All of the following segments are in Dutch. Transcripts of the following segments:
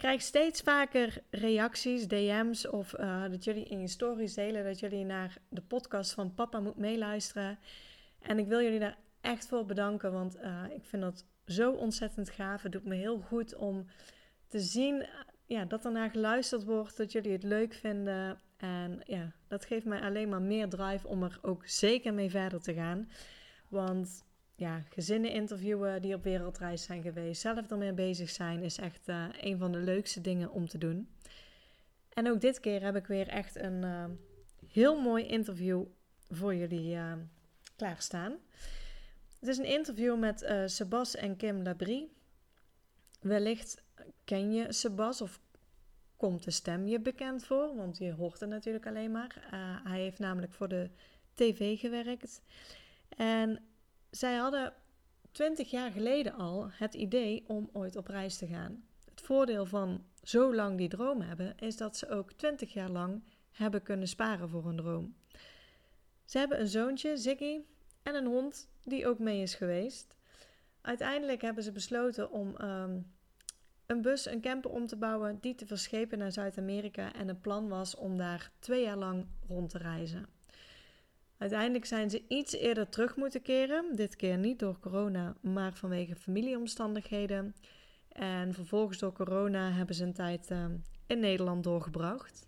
Krijg steeds vaker reacties, DM's of uh, dat jullie in je stories delen dat jullie naar de podcast van Papa moet meeluisteren. En ik wil jullie daar echt voor bedanken, want uh, ik vind dat zo ontzettend gaaf. Het doet me heel goed om te zien ja, dat er naar geluisterd wordt, dat jullie het leuk vinden. En ja, dat geeft mij alleen maar meer drive om er ook zeker mee verder te gaan. Want ja, gezinnen interviewen die op wereldreis zijn geweest, zelf ermee bezig zijn, is echt uh, een van de leukste dingen om te doen. En ook dit keer heb ik weer echt een uh, heel mooi interview voor jullie uh, klaarstaan. Het is een interview met Sebas en Kim Labrie. Wellicht ken je Sebas of komt de stem je bekend voor, want je hoort het natuurlijk alleen maar. hij heeft namelijk voor de tv gewerkt. En zij hadden twintig jaar geleden al het idee om ooit op reis te gaan. Het voordeel van zo lang die droom hebben, is dat ze ook twintig jaar lang hebben kunnen sparen voor een droom. Ze hebben een zoontje, Ziggy, en een hond die ook mee is geweest. Uiteindelijk hebben ze besloten om um, een bus, een camper om te bouwen, die te verschepen naar Zuid-Amerika. En het plan was om daar twee jaar lang rond te reizen. Uiteindelijk zijn ze iets eerder terug moeten keren. Dit keer niet door corona, maar vanwege familieomstandigheden. En vervolgens door corona hebben ze een tijd uh, in Nederland doorgebracht.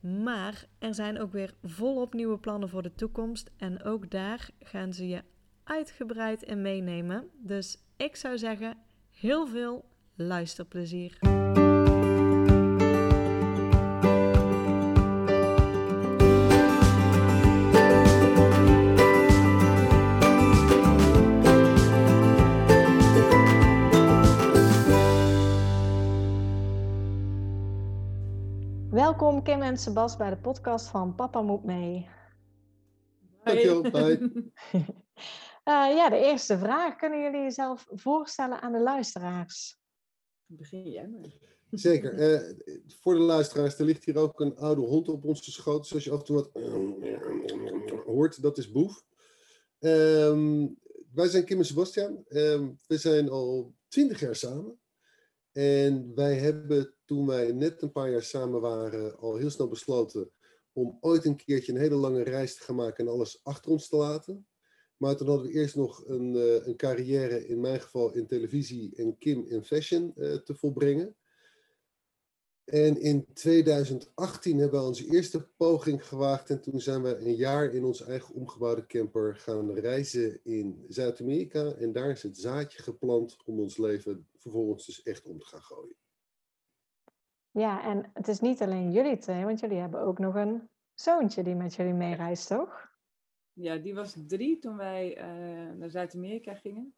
Maar er zijn ook weer volop nieuwe plannen voor de toekomst. En ook daar gaan ze je uitgebreid in meenemen. Dus ik zou zeggen, heel veel luisterplezier. Welkom Kim en Sebas bij de podcast van Papa Moet Mee. Dankjewel, bye. uh, ja, de eerste vraag. Kunnen jullie jezelf voorstellen aan de luisteraars? Begin jij maar. Zeker. Uh, voor de luisteraars, er ligt hier ook een oude hond op onze schoot. Zoals je af en toe wat hoort, dat is Boef. Um, wij zijn Kim en Sebastian. Um, we zijn al twintig jaar samen. En wij hebben toen wij net een paar jaar samen waren al heel snel besloten om ooit een keertje een hele lange reis te gaan maken en alles achter ons te laten. Maar toen hadden we eerst nog een, uh, een carrière, in mijn geval in televisie en Kim in fashion, uh, te volbrengen. En in 2018 hebben we onze eerste poging gewaagd. En toen zijn we een jaar in onze eigen omgebouwde camper gaan reizen in Zuid-Amerika. En daar is het zaadje geplant om ons leven vervolgens dus echt om te gaan gooien. Ja, en het is niet alleen jullie twee, want jullie hebben ook nog een zoontje die met jullie meereist, toch? Ja, die was drie toen wij uh, naar Zuid-Amerika gingen.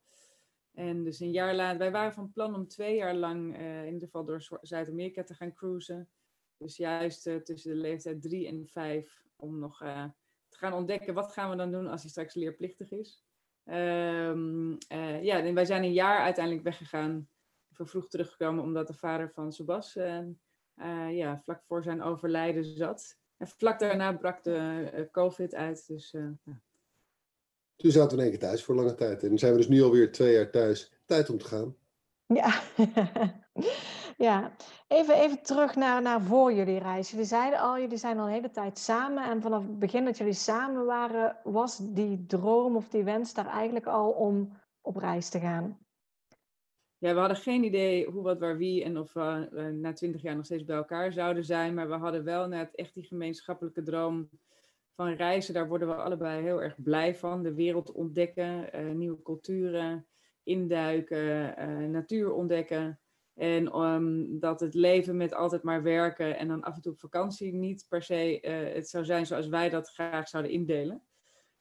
En dus een jaar later, wij waren van plan om twee jaar lang uh, in ieder geval door Zuid-Amerika te gaan cruisen. Dus juist uh, tussen de leeftijd drie en vijf, om nog te gaan ontdekken wat gaan we dan doen als hij straks leerplichtig is. Um, ja, en wij zijn een jaar uiteindelijk weggegaan vervroegd teruggekomen omdat de vader van Sebas uh, ja, vlak voor zijn overlijden zat. En vlak daarna brak de COVID uit. Dus, ja. Toen zaten we in één keer thuis voor lange tijd. En dan zijn we dus nu alweer twee jaar thuis. Tijd om te gaan. Ja, ja. Even, even terug naar, naar voor jullie reis. Jullie zeiden al, jullie zijn al een hele tijd samen. En vanaf het begin dat jullie samen waren, was die droom of die wens daar eigenlijk al om op reis te gaan? ja, we hadden geen idee hoe, wat, waar, wie en of we uh, na twintig jaar nog steeds bij elkaar zouden zijn. Maar we hadden wel net echt die gemeenschappelijke droom van reizen. Daar worden we allebei heel erg blij van. De wereld ontdekken, uh, nieuwe culturen induiken, uh, natuur ontdekken. En um, dat het leven met altijd maar werken en dan af en toe op vakantie niet per se het zou zijn zoals wij dat graag zouden indelen.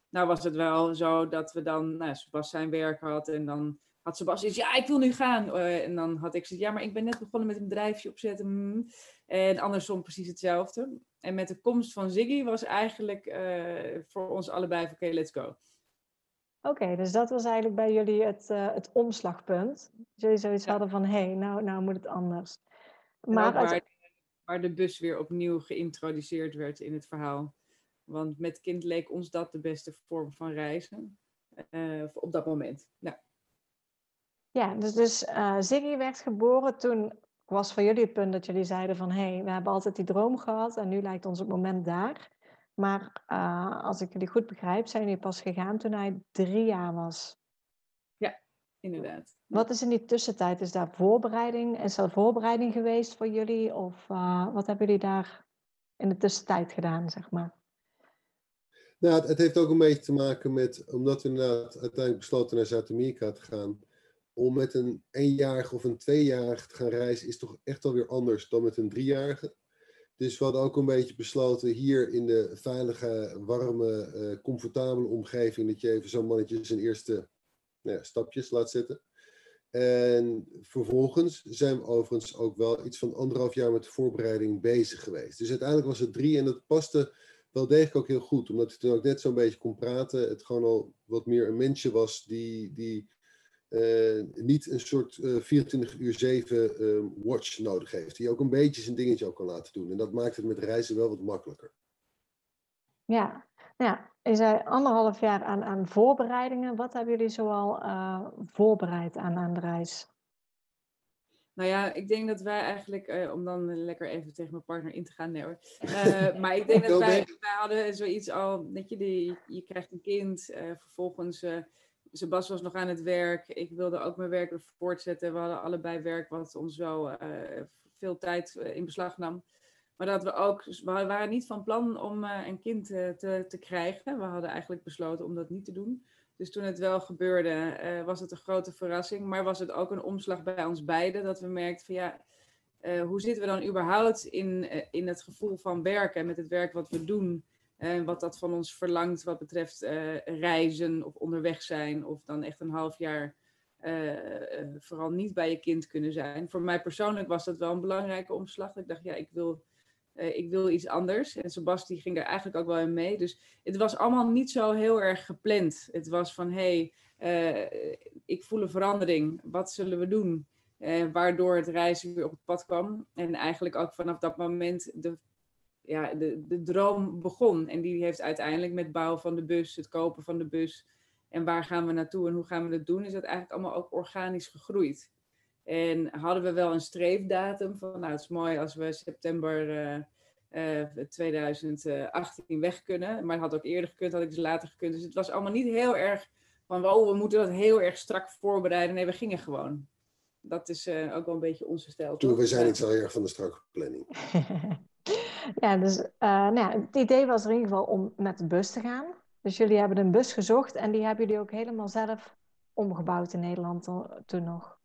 Nou was het wel zo dat we dan, nou, zijn werk had en dan had Sebastian ja, ik wil nu gaan. Eh, en dan had ik gezegd, ja, maar ik ben net begonnen met een bedrijfje opzetten. Mm. En andersom precies hetzelfde. En met de komst van Ziggy was eigenlijk eh, voor ons allebei van, oké, let's go. Oké, dus dat was eigenlijk bij jullie het, uh, het omslagpunt. Jullie zoiets hadden van, hé, hey, nou, nou moet het anders. Maar waar, waar, de bus weer opnieuw geïntroduceerd werd in het verhaal. Want met kind leek ons dat de beste vorm van reizen. op dat moment. Nou. Ja, dus, dus uh, Ziggy werd geboren toen was voor jullie het punt dat jullie zeiden van hé, hey, we hebben altijd die droom gehad en nu lijkt ons het moment daar. Maar uh, als ik jullie goed begrijp, zijn jullie pas gegaan toen hij drie jaar was. Ja, inderdaad. Wat is in die tussentijd? Is daar voorbereiding? Is er voorbereiding geweest voor jullie? Of uh, wat hebben jullie daar in de tussentijd gedaan, zeg maar? Nou, het, het heeft ook een beetje te maken met, omdat we inderdaad uiteindelijk besloten naar Zuid-Amerika te gaan om met een eenjarige of een tweejarige te gaan reizen is toch echt alweer anders dan met een driejarige. Dus we hadden ook een beetje besloten hier in de veilige, warme, uh, comfortabele omgeving dat je even zo'n mannetje zijn eerste nou ja, stapjes laat zetten. En vervolgens zijn we overigens ook wel iets van anderhalf jaar met de voorbereiding bezig geweest. Dus uiteindelijk was het drie en dat paste wel degelijk ook heel goed, omdat hij toen ook net zo'n beetje kon praten. Het gewoon al wat meer een mensje was die, die uh, niet een soort uh, 24 uur 7 uh, watch nodig heeft. Die ook een beetje zijn dingetje ook kan laten doen. En dat maakt het met reizen wel wat makkelijker. Ja, nou ja, je zei anderhalf jaar aan, aan voorbereidingen. Wat hebben jullie zoal uh, voorbereid aan, aan de reis? Nou ja, ik denk dat wij eigenlijk, uh, om dan lekker even tegen mijn partner in te gaan, nee hoor. Uh, maar ik denk dat wij, wij hadden zoiets al, dat je, die, je krijgt een kind, uh, vervolgens Sebas was nog aan het werk. Ik wilde ook mijn werk weer voortzetten. We hadden allebei werk wat ons wel uh, veel tijd eh, in beslag nam. Maar dat we ook, we waren niet van plan om uh, een kind te, te krijgen. We hadden eigenlijk besloten om dat niet te doen. Dus toen het wel gebeurde, was het een grote verrassing. Maar was het ook een omslag bij ons beiden. Dat we merkten van ja, hoe zitten we dan überhaupt in, in het gevoel van werken met het werk wat we doen? En wat dat van ons verlangt wat betreft uh, reizen of onderweg zijn. Of dan echt een half jaar uh, vooral niet bij je kind kunnen zijn. Voor mij persoonlijk was dat wel een belangrijke omslag. Ik dacht, ja, ik wil, ik wil iets anders. En Sebasti ging daar eigenlijk ook wel in mee. Dus het was allemaal niet zo heel erg gepland. Het was van, hé, hey, ik voel een verandering. Wat zullen we doen? waardoor het reizen weer op het pad kwam. En eigenlijk ook vanaf dat moment de ja, de, de droom begon. En die heeft uiteindelijk met bouw van de bus, het kopen van de bus en waar gaan we naartoe en hoe gaan we dat doen, is dat eigenlijk allemaal ook organisch gegroeid. En hadden we wel een streefdatum van, nou het is mooi als we september uh, uh, 2018 weg kunnen. Maar het had ook eerder gekund, had ik dus later gekund. Dus het was allemaal niet heel erg van, oh, we moeten dat heel erg strak voorbereiden. Nee, we gingen gewoon. Dat is uh, ook wel een beetje onze stijl. Toen, we zijn niet zo erg van de strakke planning. Ja, dus uh, nou ja, het idee was in ieder geval om met de bus te gaan. Dus jullie hebben een bus gezocht en die hebben jullie ook helemaal zelf omgebouwd in Nederland toen nog.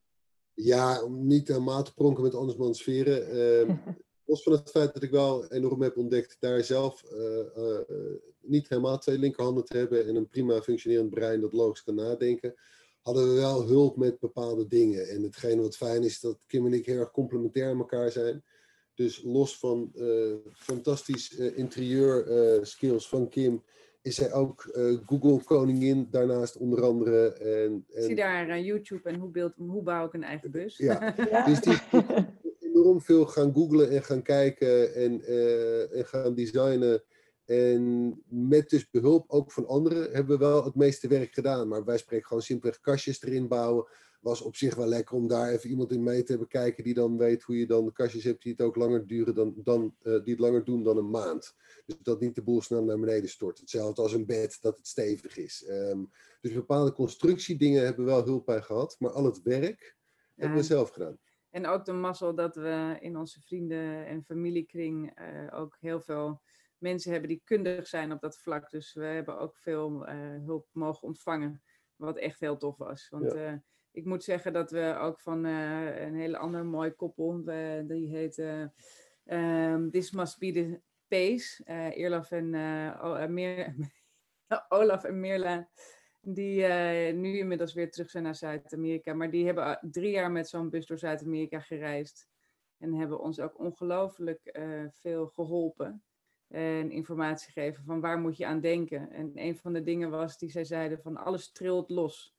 Ja, om niet helemaal te pronken met andersmans sferen. Uh, los van het feit dat ik wel enorm heb ontdekt daar zelf uh, uh, niet helemaal twee linkerhanden te hebben en een prima functionerend brein dat logisch kan nadenken, hadden we wel hulp met bepaalde dingen. En hetgene wat fijn is, dat Kim en ik heel erg complementair aan elkaar zijn. Dus los van uh, fantastisch uh, interieur uh, skills van Kim, is zij ook Google koningin daarnaast onder andere. En, en... Zie daar YouTube en hoe, beeld, hoe bouw ik een eigen bus. Ja, dus die enorm veel gaan googlen en gaan kijken en, en gaan designen. En met dus behulp ook van anderen hebben we wel het meeste werk gedaan. Maar wij spreken gewoon simpelweg kastjes erin bouwen was op zich wel lekker om daar even iemand in mee te hebben kijken die dan weet hoe je dan de kastjes hebt die het ook langer duren dan, dan uh, die het langer doen dan een maand. Dus dat niet de boel snel naar beneden stort. Hetzelfde als een bed, dat het stevig is. Um, dus bepaalde constructiedingen hebben we wel hulp bij gehad, maar al het werk hebben we zelf gedaan. En ook de mazzel dat we in onze vrienden- en familiekring uh, ook heel veel mensen hebben die kundig zijn op dat vlak. Dus we hebben ook veel uh, hulp mogen ontvangen, wat echt heel tof was. Want ja ik moet zeggen dat we ook van uh, een hele andere mooi koppel, we, die heet um, This Must Be the Pace, en, Olaf en Mirla. Die eh, nu inmiddels weer terug zijn naar Zuid-Amerika. Maar die hebben eh, drie jaar met zo'n bus door Zuid-Amerika gereisd. En hebben ons ook ongelooflijk eh, veel geholpen. En informatie gegeven van waar moet je aan denken. En een van de dingen was die zij zeiden van alles trilt los.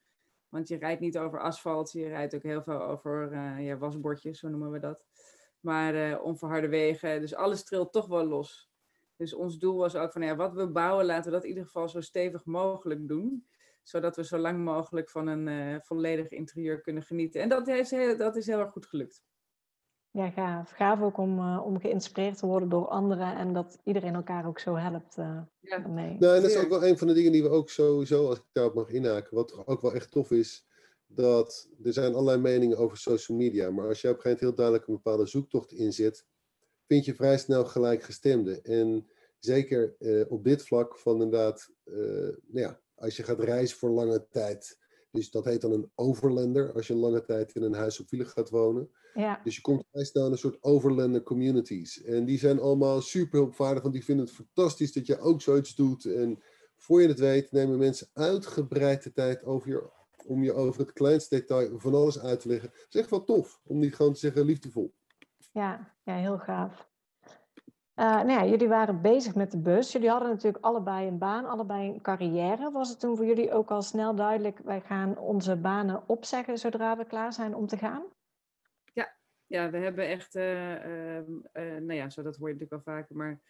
Want je rijdt niet over asfalt, je rijdt ook heel veel over ja, wasbordjes, zo noemen we dat. Maar onverharde wegen, dus alles trilt toch wel los. Dus ons doel was ook van ja, wat we bouwen, laten we dat in ieder geval zo stevig mogelijk doen zodat we zo lang mogelijk van een uh, volledig interieur kunnen genieten. En dat is, heel, dat is heel erg goed gelukt. Ja, gaaf. Gaaf ook om, uh, om geïnspireerd te worden door anderen en dat iedereen elkaar ook zo helpt uh, ja. mee. Nou, en dat is ook wel een van de dingen die we ook sowieso, als ik daarop mag inhaken, wat ook wel echt tof is, dat er zijn allerlei meningen over social media, maar als je op een gegeven moment heel duidelijk een bepaalde zoektocht inzet, vind je vrij snel gelijkgestemden. En zeker op dit vlak van inderdaad, nou ja, als je gaat reizen voor lange tijd. Dus dat heet dan een overlander, als je een lange tijd in een huis op wielen gaat wonen. Ja. Dus je komt vrij snel in een soort overlander communities. En die zijn allemaal super hulpvaardig, want die vinden het fantastisch dat je ook zoiets doet. En voor je het weet nemen mensen uitgebreid de tijd over je, om je over het kleinste detail van alles uit te leggen. Het is echt wel tof, om niet gewoon te zeggen liefdevol. Ja, ja heel gaaf. Uh, nou ja, jullie waren bezig met de bus. Jullie hadden natuurlijk allebei een baan, allebei een carrière. Was het toen voor jullie ook al snel duidelijk, wij gaan onze banen opzeggen zodra we klaar zijn om te gaan? Ja, ja we hebben echt, uh, uh, nou ja, zo dat hoor je natuurlijk wel vaker, maar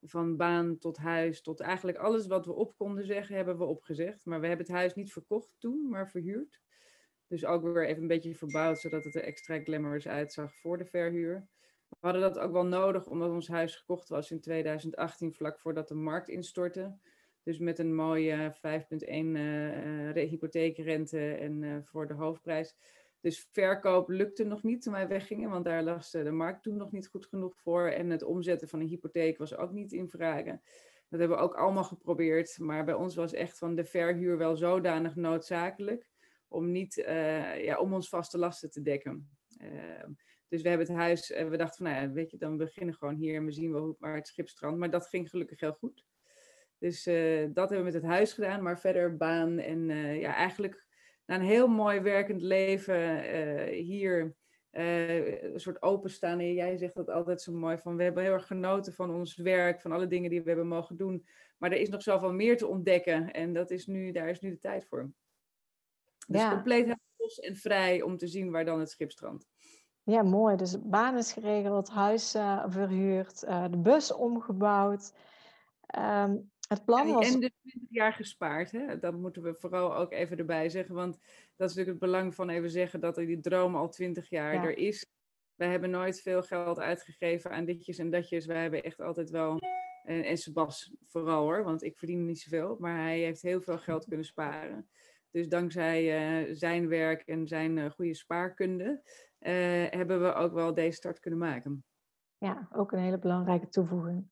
van baan tot huis, tot eigenlijk alles wat we op konden zeggen, hebben we opgezegd. Maar we hebben het huis niet verkocht toen, maar verhuurd. Dus ook weer even een beetje verbouwd, zodat het er extra glamorous uitzag voor de verhuur. We hadden dat ook wel nodig omdat ons huis gekocht was in 2018, vlak voordat de markt instortte. Dus met een mooie 5,1 uh, uh, hypotheekrente en uh, voor de hoofdprijs. Dus verkoop lukte nog niet toen wij weggingen, want daar lag de markt toen nog niet goed genoeg voor. En het omzetten van een hypotheek was ook niet in vraag. Dat hebben we ook allemaal geprobeerd. Maar bij ons was echt van de verhuur wel zodanig noodzakelijk om, niet, ja, om ons vaste lasten te dekken. Uh, dus we hebben het huis, en we dachten van, nou ja, weet je, dan beginnen gewoon hier en we zien wel waar het schip strandt. Maar dat ging gelukkig heel goed. Dus uh, dat hebben we met het huis gedaan, maar verder baan en uh, ja, eigenlijk na een heel mooi werkend leven uh, hier een soort openstaan. jij zegt dat altijd zo mooi, van we hebben heel erg genoten van ons werk, van alle dingen die we hebben mogen doen. Maar er is nog zoveel meer te ontdekken en dat is nu, daar is nu de tijd voor. Dus ja. compleet los en vrij om te zien waar dan het schip strandt. Ja, mooi. Dus baan is geregeld, huis uh, verhuurd, uh, de bus omgebouwd. Um, het plan was... En de 20 jaar gespaard, hè? dat moeten we vooral ook even erbij zeggen. Want dat is natuurlijk het belang van even zeggen dat die droom al 20 jaar ja. er is. We hebben nooit veel geld uitgegeven aan ditjes en datjes. We hebben echt altijd wel, en, en Sebas vooral hoor, want ik verdien niet zoveel. Maar hij heeft heel veel geld kunnen sparen. Dus dankzij uh, zijn werk en zijn goede spaarkunde hebben we ook wel deze start kunnen maken. Ja, ook een hele belangrijke toevoeging.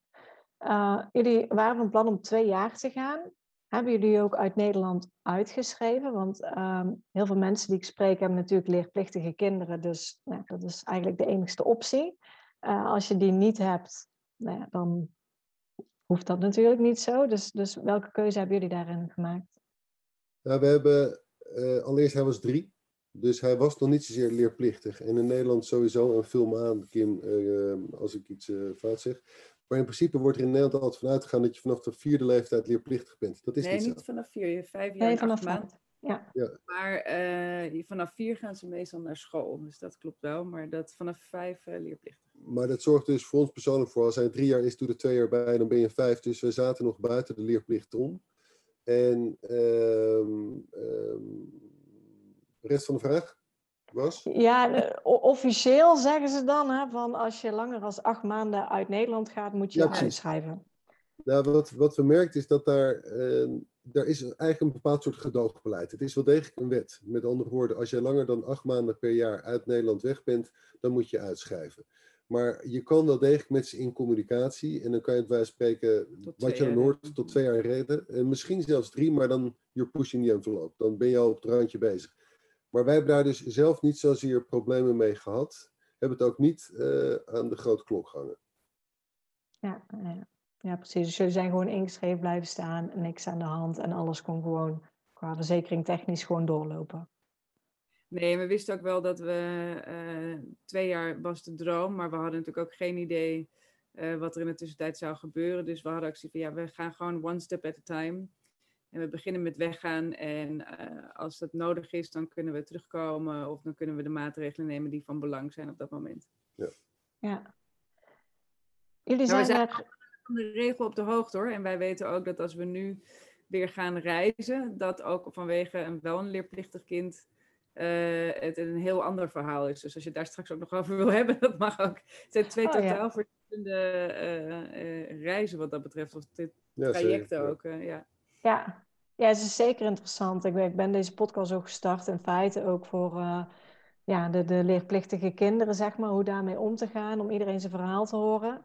Uh, jullie waren van plan om twee jaar te gaan. Hebben jullie ook uit Nederland uitgeschreven? Want um, heel veel mensen die ik spreek hebben natuurlijk leerplichtige kinderen. Dus nou, dat is eigenlijk de enigste optie. Uh, als je die niet hebt, nou ja, dan hoeft dat natuurlijk niet zo. Dus, dus welke keuze hebben jullie daarin gemaakt? Nou, we hebben, allereerst hij was drie. Dus hij was nog niet zozeer leerplichtig. En in Nederland sowieso, een film aan, Kim, uh, als ik iets uh, fout zeg. Maar in principe wordt er in Nederland altijd vanuit gegaan dat je vanaf de vierde leeftijd leerplichtig bent. Dat is nee, niet, niet vanaf vier, je vijf jaar nee, vanaf maand. Ja. ja. Maar uh, vanaf vier gaan ze meestal naar school. Dus dat klopt wel. Maar dat vanaf vijf leerplichtig. Maar dat zorgt dus voor ons persoonlijk voor. Als hij drie jaar is, doe er twee jaar bij, dan ben je vijf. Dus we zaten nog buiten de leerplicht om. En um, um, de rest van de vraag was? Ja, officieel zeggen ze dan, hè, van als je langer dan acht maanden uit Nederland gaat, moet je ja, uitschrijven. Nou, wat, wat we merken is dat daar, uh, daar is eigenlijk een bepaald soort gedoogbeleid. Het is wel degelijk een wet. Met andere woorden, als je langer dan acht maanden per jaar uit Nederland weg bent, dan moet je uitschrijven. Maar je kan wel degelijk met ze in communicatie. En dan kan je het wij spreken, wat je dan hoort, tot twee jaar redden. En misschien zelfs drie, maar dan you're pushing the envelope. Dan ben je al op het randje bezig. Maar wij hebben daar dus zelf niet zozeer problemen mee gehad. Hebben het ook niet uh, aan de grote klok gehangen. Ja, ja, ja, precies. Dus jullie zijn gewoon ingeschreven blijven staan, niks aan de hand en alles kon gewoon, qua verzekering technisch gewoon doorlopen? Nee, we wisten ook wel dat we uh, twee jaar was de droom, maar we hadden natuurlijk ook geen idee uh, wat er in de tussentijd zou gebeuren. Dus we hadden ook zoiets van ja, we gaan gewoon one step at a time. En we beginnen met weggaan en uh, als dat nodig is, dan kunnen we terugkomen of dan kunnen we de maatregelen nemen die van belang zijn op dat moment. Ja. ja. Jullie zijn, zijn er... van de regel op de hoogte hoor. En wij weten ook dat als we nu weer gaan reizen, dat ook vanwege een wel een leerplichtig kind uh, het een heel ander verhaal is. Dus als je daar straks ook nog over wil hebben, dat mag ook. Het zijn twee oh, totaal ja. verschillende uh, reizen wat dat betreft, of dit ja, trajecten ook. ja. Ja. ja, het is zeker interessant. Ik ben, ik ben deze podcast ook gestart in feite ook voor ja, de, de leerplichtige kinderen, zeg maar, hoe daarmee om te gaan, om iedereen zijn verhaal te horen.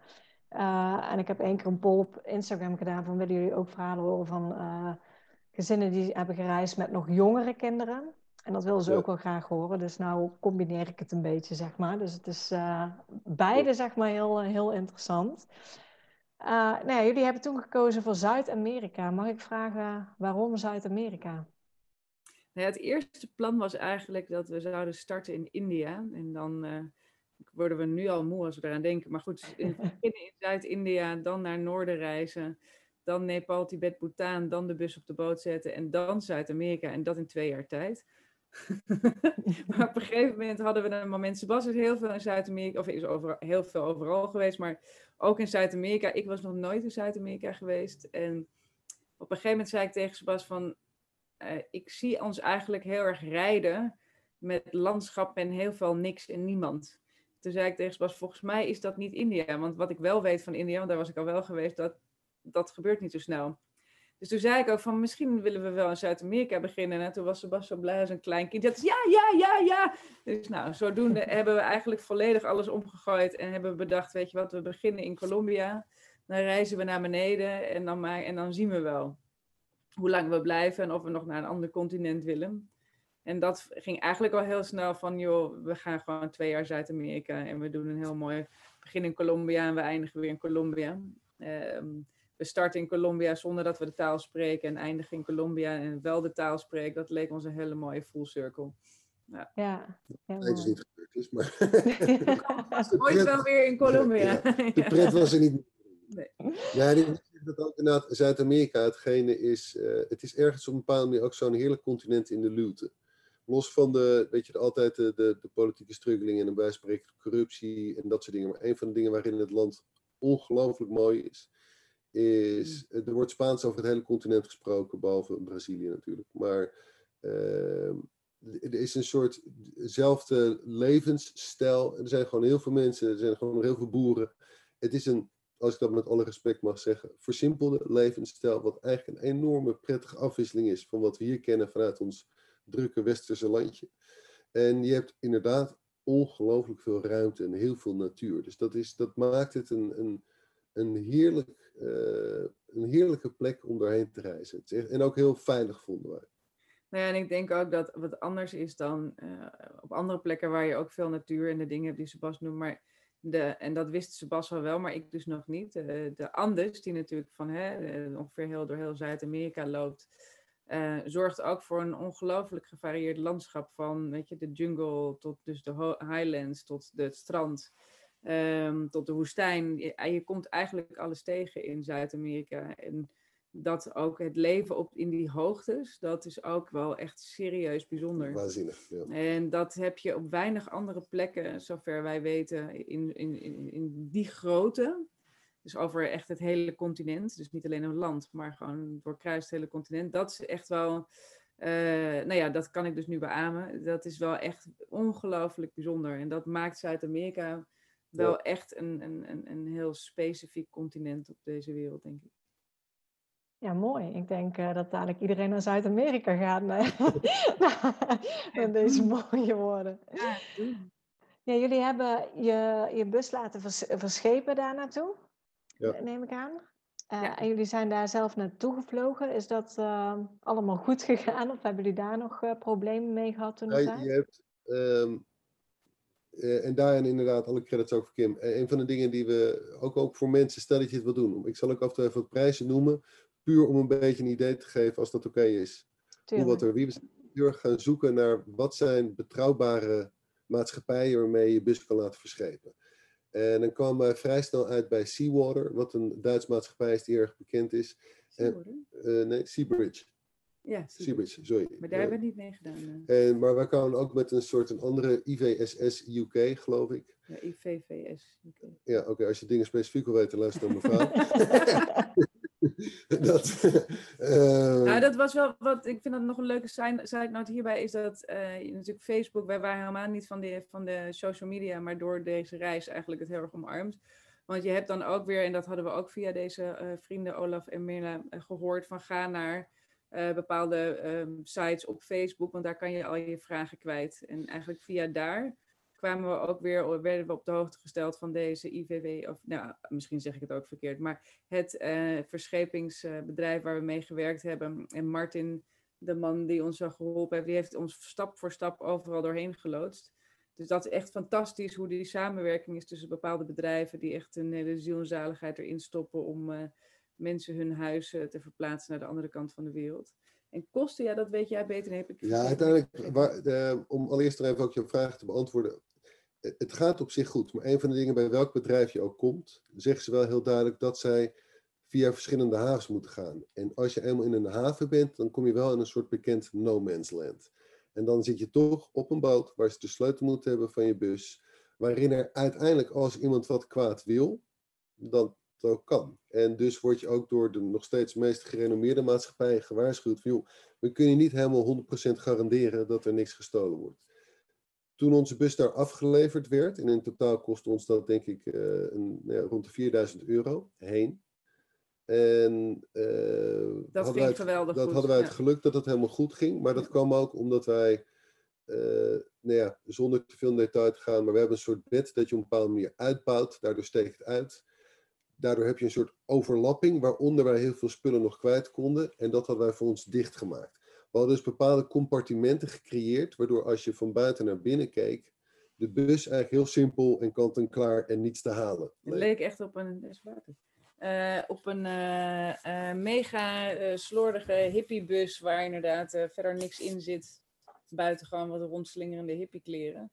en ik heb één keer een poll op Instagram gedaan van willen jullie ook verhalen horen van gezinnen die hebben gereisd met nog jongere kinderen. En dat willen ze ook wel graag horen. Dus nou combineer ik het een beetje, zeg maar. Dus het is uh, beide, zeg maar, heel, eh, heel interessant. Uh, nou ja, jullie hebben toen gekozen voor Zuid-Amerika. Mag ik vragen waarom Zuid-Amerika? Nou ja, het eerste plan was eigenlijk dat we zouden starten in India. En dan uh, worden we nu al moe als we eraan denken. Maar goed, in, in Zuid-India, dan naar noorden reizen. Dan Nepal, Tibet, Bhutan, dan de bus op de boot zetten. En dan Zuid-Amerika. En dat in twee jaar tijd. maar op een gegeven moment hadden we een moment. Sebastian is heel veel in Zuid-Amerika, of is over, heel veel overal geweest, maar ook in Zuid-Amerika. Ik was nog nooit in Zuid-Amerika geweest. En op een gegeven moment zei ik tegen Sebastian van, uh, ik zie ons eigenlijk heel erg rijden met landschap en heel veel niks en niemand. Toen zei ik tegen Sebastian, volgens mij is dat niet India. Want wat ik wel weet van India, want daar was ik al wel geweest, dat, dat gebeurt niet zo snel. Dus toen zei ik ook van misschien willen we wel in Zuid-Amerika beginnen. En toen was Sebastian blij als een klein kind. Dat is ja, ja, ja, ja. Dus nou, zodoende hebben we eigenlijk volledig alles omgegooid. En hebben we bedacht, weet je wat, we beginnen in Colombia. Dan reizen we naar beneden en dan, maar, en dan zien we wel hoe lang we blijven en of we nog naar een ander continent willen. En dat ging eigenlijk al heel snel van, joh, we gaan gewoon twee jaar Zuid-Amerika en we doen een heel mooi begin in Colombia en we eindigen weer in Colombia. Um, we starten in Colombia zonder dat we de taal spreken en eindigen in Colombia en wel de taal spreken. Dat leek ons een hele mooie full circle. Ja, ja, ja het is niet gebeurd is, maar... Ooit wel weer in Colombia. de pret was er niet. Nee. Ja, ik denk dat ook inderdaad Zuid-Amerika hetgene is. Uh, het is ergens op een bepaalde manier ook zo'n heerlijk continent in de luwte. Los van de, weet je, altijd de, de, de politieke struggelingen en bij spreken corruptie en dat soort dingen. Maar een van de dingen waarin het land ongelooflijk mooi is, is, hmm. er wordt Spaans over het hele continent gesproken, behalve Brazilië natuurlijk. Maar uh, er is een soortzelfde levensstijl. Er zijn gewoon heel veel mensen, er zijn gewoon heel veel boeren. Het is een, als ik dat met alle respect mag zeggen, versimpelde levensstijl, wat eigenlijk een enorme prettige afwisseling is van wat we hier kennen vanuit ons drukke westerse landje. En je hebt inderdaad ongelooflijk veel ruimte en heel veel natuur. Dus dat, is, dat maakt het een, een, een heerlijk eh, een heerlijke plek om doorheen te reizen. en ook heel veilig vonden wij. Nou en ik denk ook dat wat anders is dan uh, op andere plekken waar je ook veel natuur en de dingen hebt die Sebas noemt. Maar de, en dat wist Sebas al wel, maar ik dus nog niet. Uh, de Andes, die natuurlijk van hè, ongeveer heel, door heel Zuid-Amerika loopt, zorgt ook voor een ongelooflijk gevarieerd landschap. Van weet je, de jungle tot dus de highlands tot het strand. Ehm, tot de woestijn. Je, je, komt eigenlijk alles tegen in Zuid-Amerika. En dat ook het leven op, in die hoogtes, dat is ook wel echt serieus bijzonder. Waanzinnig, ja. En dat heb je op weinig andere plekken, zover wij weten, in, in, in, in die grootte. Dus over echt het hele continent. Dus niet alleen een land, maar gewoon doorkruist het hele continent. Dat is echt wel... Uh, nou ja, dat kan ik dus nu beamen. Dat is wel echt ongelooflijk bijzonder. En dat maakt Zuid-Amerika wel echt een, een, een, een heel specifiek continent op deze wereld, denk ik. Ja, mooi. Ik denk uh, dat dadelijk iedereen naar Zuid-Amerika gaat met deze mooie woorden. Ja, ja, jullie hebben je, je bus laten vers verschepen daar naartoe, ja. neem ik aan. Uh, ja. En jullie zijn daar zelf naartoe gevlogen. Is dat uh, allemaal goed gegaan of hebben jullie daar nog problemen mee gehad toen? Ja, je hebt, um, uh, en daarin inderdaad alle credits ook voor Kim. Uh, een van de dingen die we ook, ook voor mensen, stel dat je het wil doen. Ik zal ook af en toe even wat prijzen noemen. Puur om een beetje een idee te geven als dat oké is. hoe wat er wie. We zijn heel erg gaan zoeken naar wat zijn betrouwbare maatschappijen waarmee je bus kan laten verschepen. En dan kwamen wij vrij snel uit bij Seawater, wat een Duits maatschappij is die erg bekend is. Seawater? Uh, nee, Seabridge. Ja, Seabridge, sorry. Maar daar hebben we niet mee gedaan. En, maar wij kwamen ook met een soort een andere IVSS UK, geloof ik. Ja, IVVS UK. Ja, oké, als je dingen specifiek wil weten, luister mijn verhaal. dat, uh, nou, dat was wel wat. Ik vind dat nog een leuke note hierbij is dat uh, natuurlijk Facebook, wij waren helemaal niet van de, van de social media, maar door deze reis eigenlijk het heel erg omarmd. Want je hebt dan ook weer, en dat hadden we ook via deze uh, vrienden Olaf en Mirla gehoord, van ga naar bepaalde um, sites op Facebook, want daar kan je al je vragen kwijt. En eigenlijk via daar kwamen we ook weer, werden we op de hoogte gesteld van deze IVW, of nou, misschien zeg ik het ook verkeerd, maar het uh, verschepingsbedrijf waar we mee gewerkt hebben. En Martin, de man die ons zo geholpen heeft, die heeft ons stap voor stap overal doorheen geloodst. Dus dat is echt fantastisch hoe die samenwerking is tussen bepaalde bedrijven die echt een hele ziel erin stoppen om mensen hun huis uh, te verplaatsen naar de andere kant van de wereld. En kosten, ja, dat weet jij beter. Heb ik ja, uiteindelijk, waar, de, om allereerst er even ook je vraag te beantwoorden het gaat op zich goed, maar een van de dingen bij welk bedrijf je ook komt, zeggen ze wel heel duidelijk dat zij via verschillende havens moeten gaan. En als je eenmaal in een haven bent, dan kom je wel in een soort bekend no man's land. En dan zit je toch op een boot waar ze de sleutel moeten hebben van je bus, waarin er uiteindelijk als iemand wat kwaad wil, dan dat ook kan. En dus word je ook door de nog steeds meest gerenommeerde maatschappijen gewaarschuwd van, joh, we kunnen niet helemaal 100% garanderen dat er niks gestolen wordt. Toen onze bus daar afgeleverd werd, en in totaal kostte ons dat denk ik uh, een, ja, rond de 4000 euro heen. En uh, dat ging het, geweldig dat goed. hadden wij het geluk dat het helemaal goed ging. Maar dat kwam ook omdat wij, uh, nou ja, zonder te veel in detail te gaan, maar we hebben een soort bed dat je op een bepaalde manier uitbouwt. Daardoor steekt het uit. Daardoor heb je een soort overlapping waaronder wij heel veel spullen nog kwijt konden. En dat hadden wij voor ons dichtgemaakt. We hadden dus bepaalde compartimenten gecreëerd, waardoor als je van buiten naar binnen keek, de bus eigenlijk heel simpel en kant-en-klaar en niets te halen. Het leek echt op een, uh, op een uh, uh, mega slordige hippiebus waar inderdaad verder niks in zit. Buiten gewoon wat rondslingerende hippiekleren.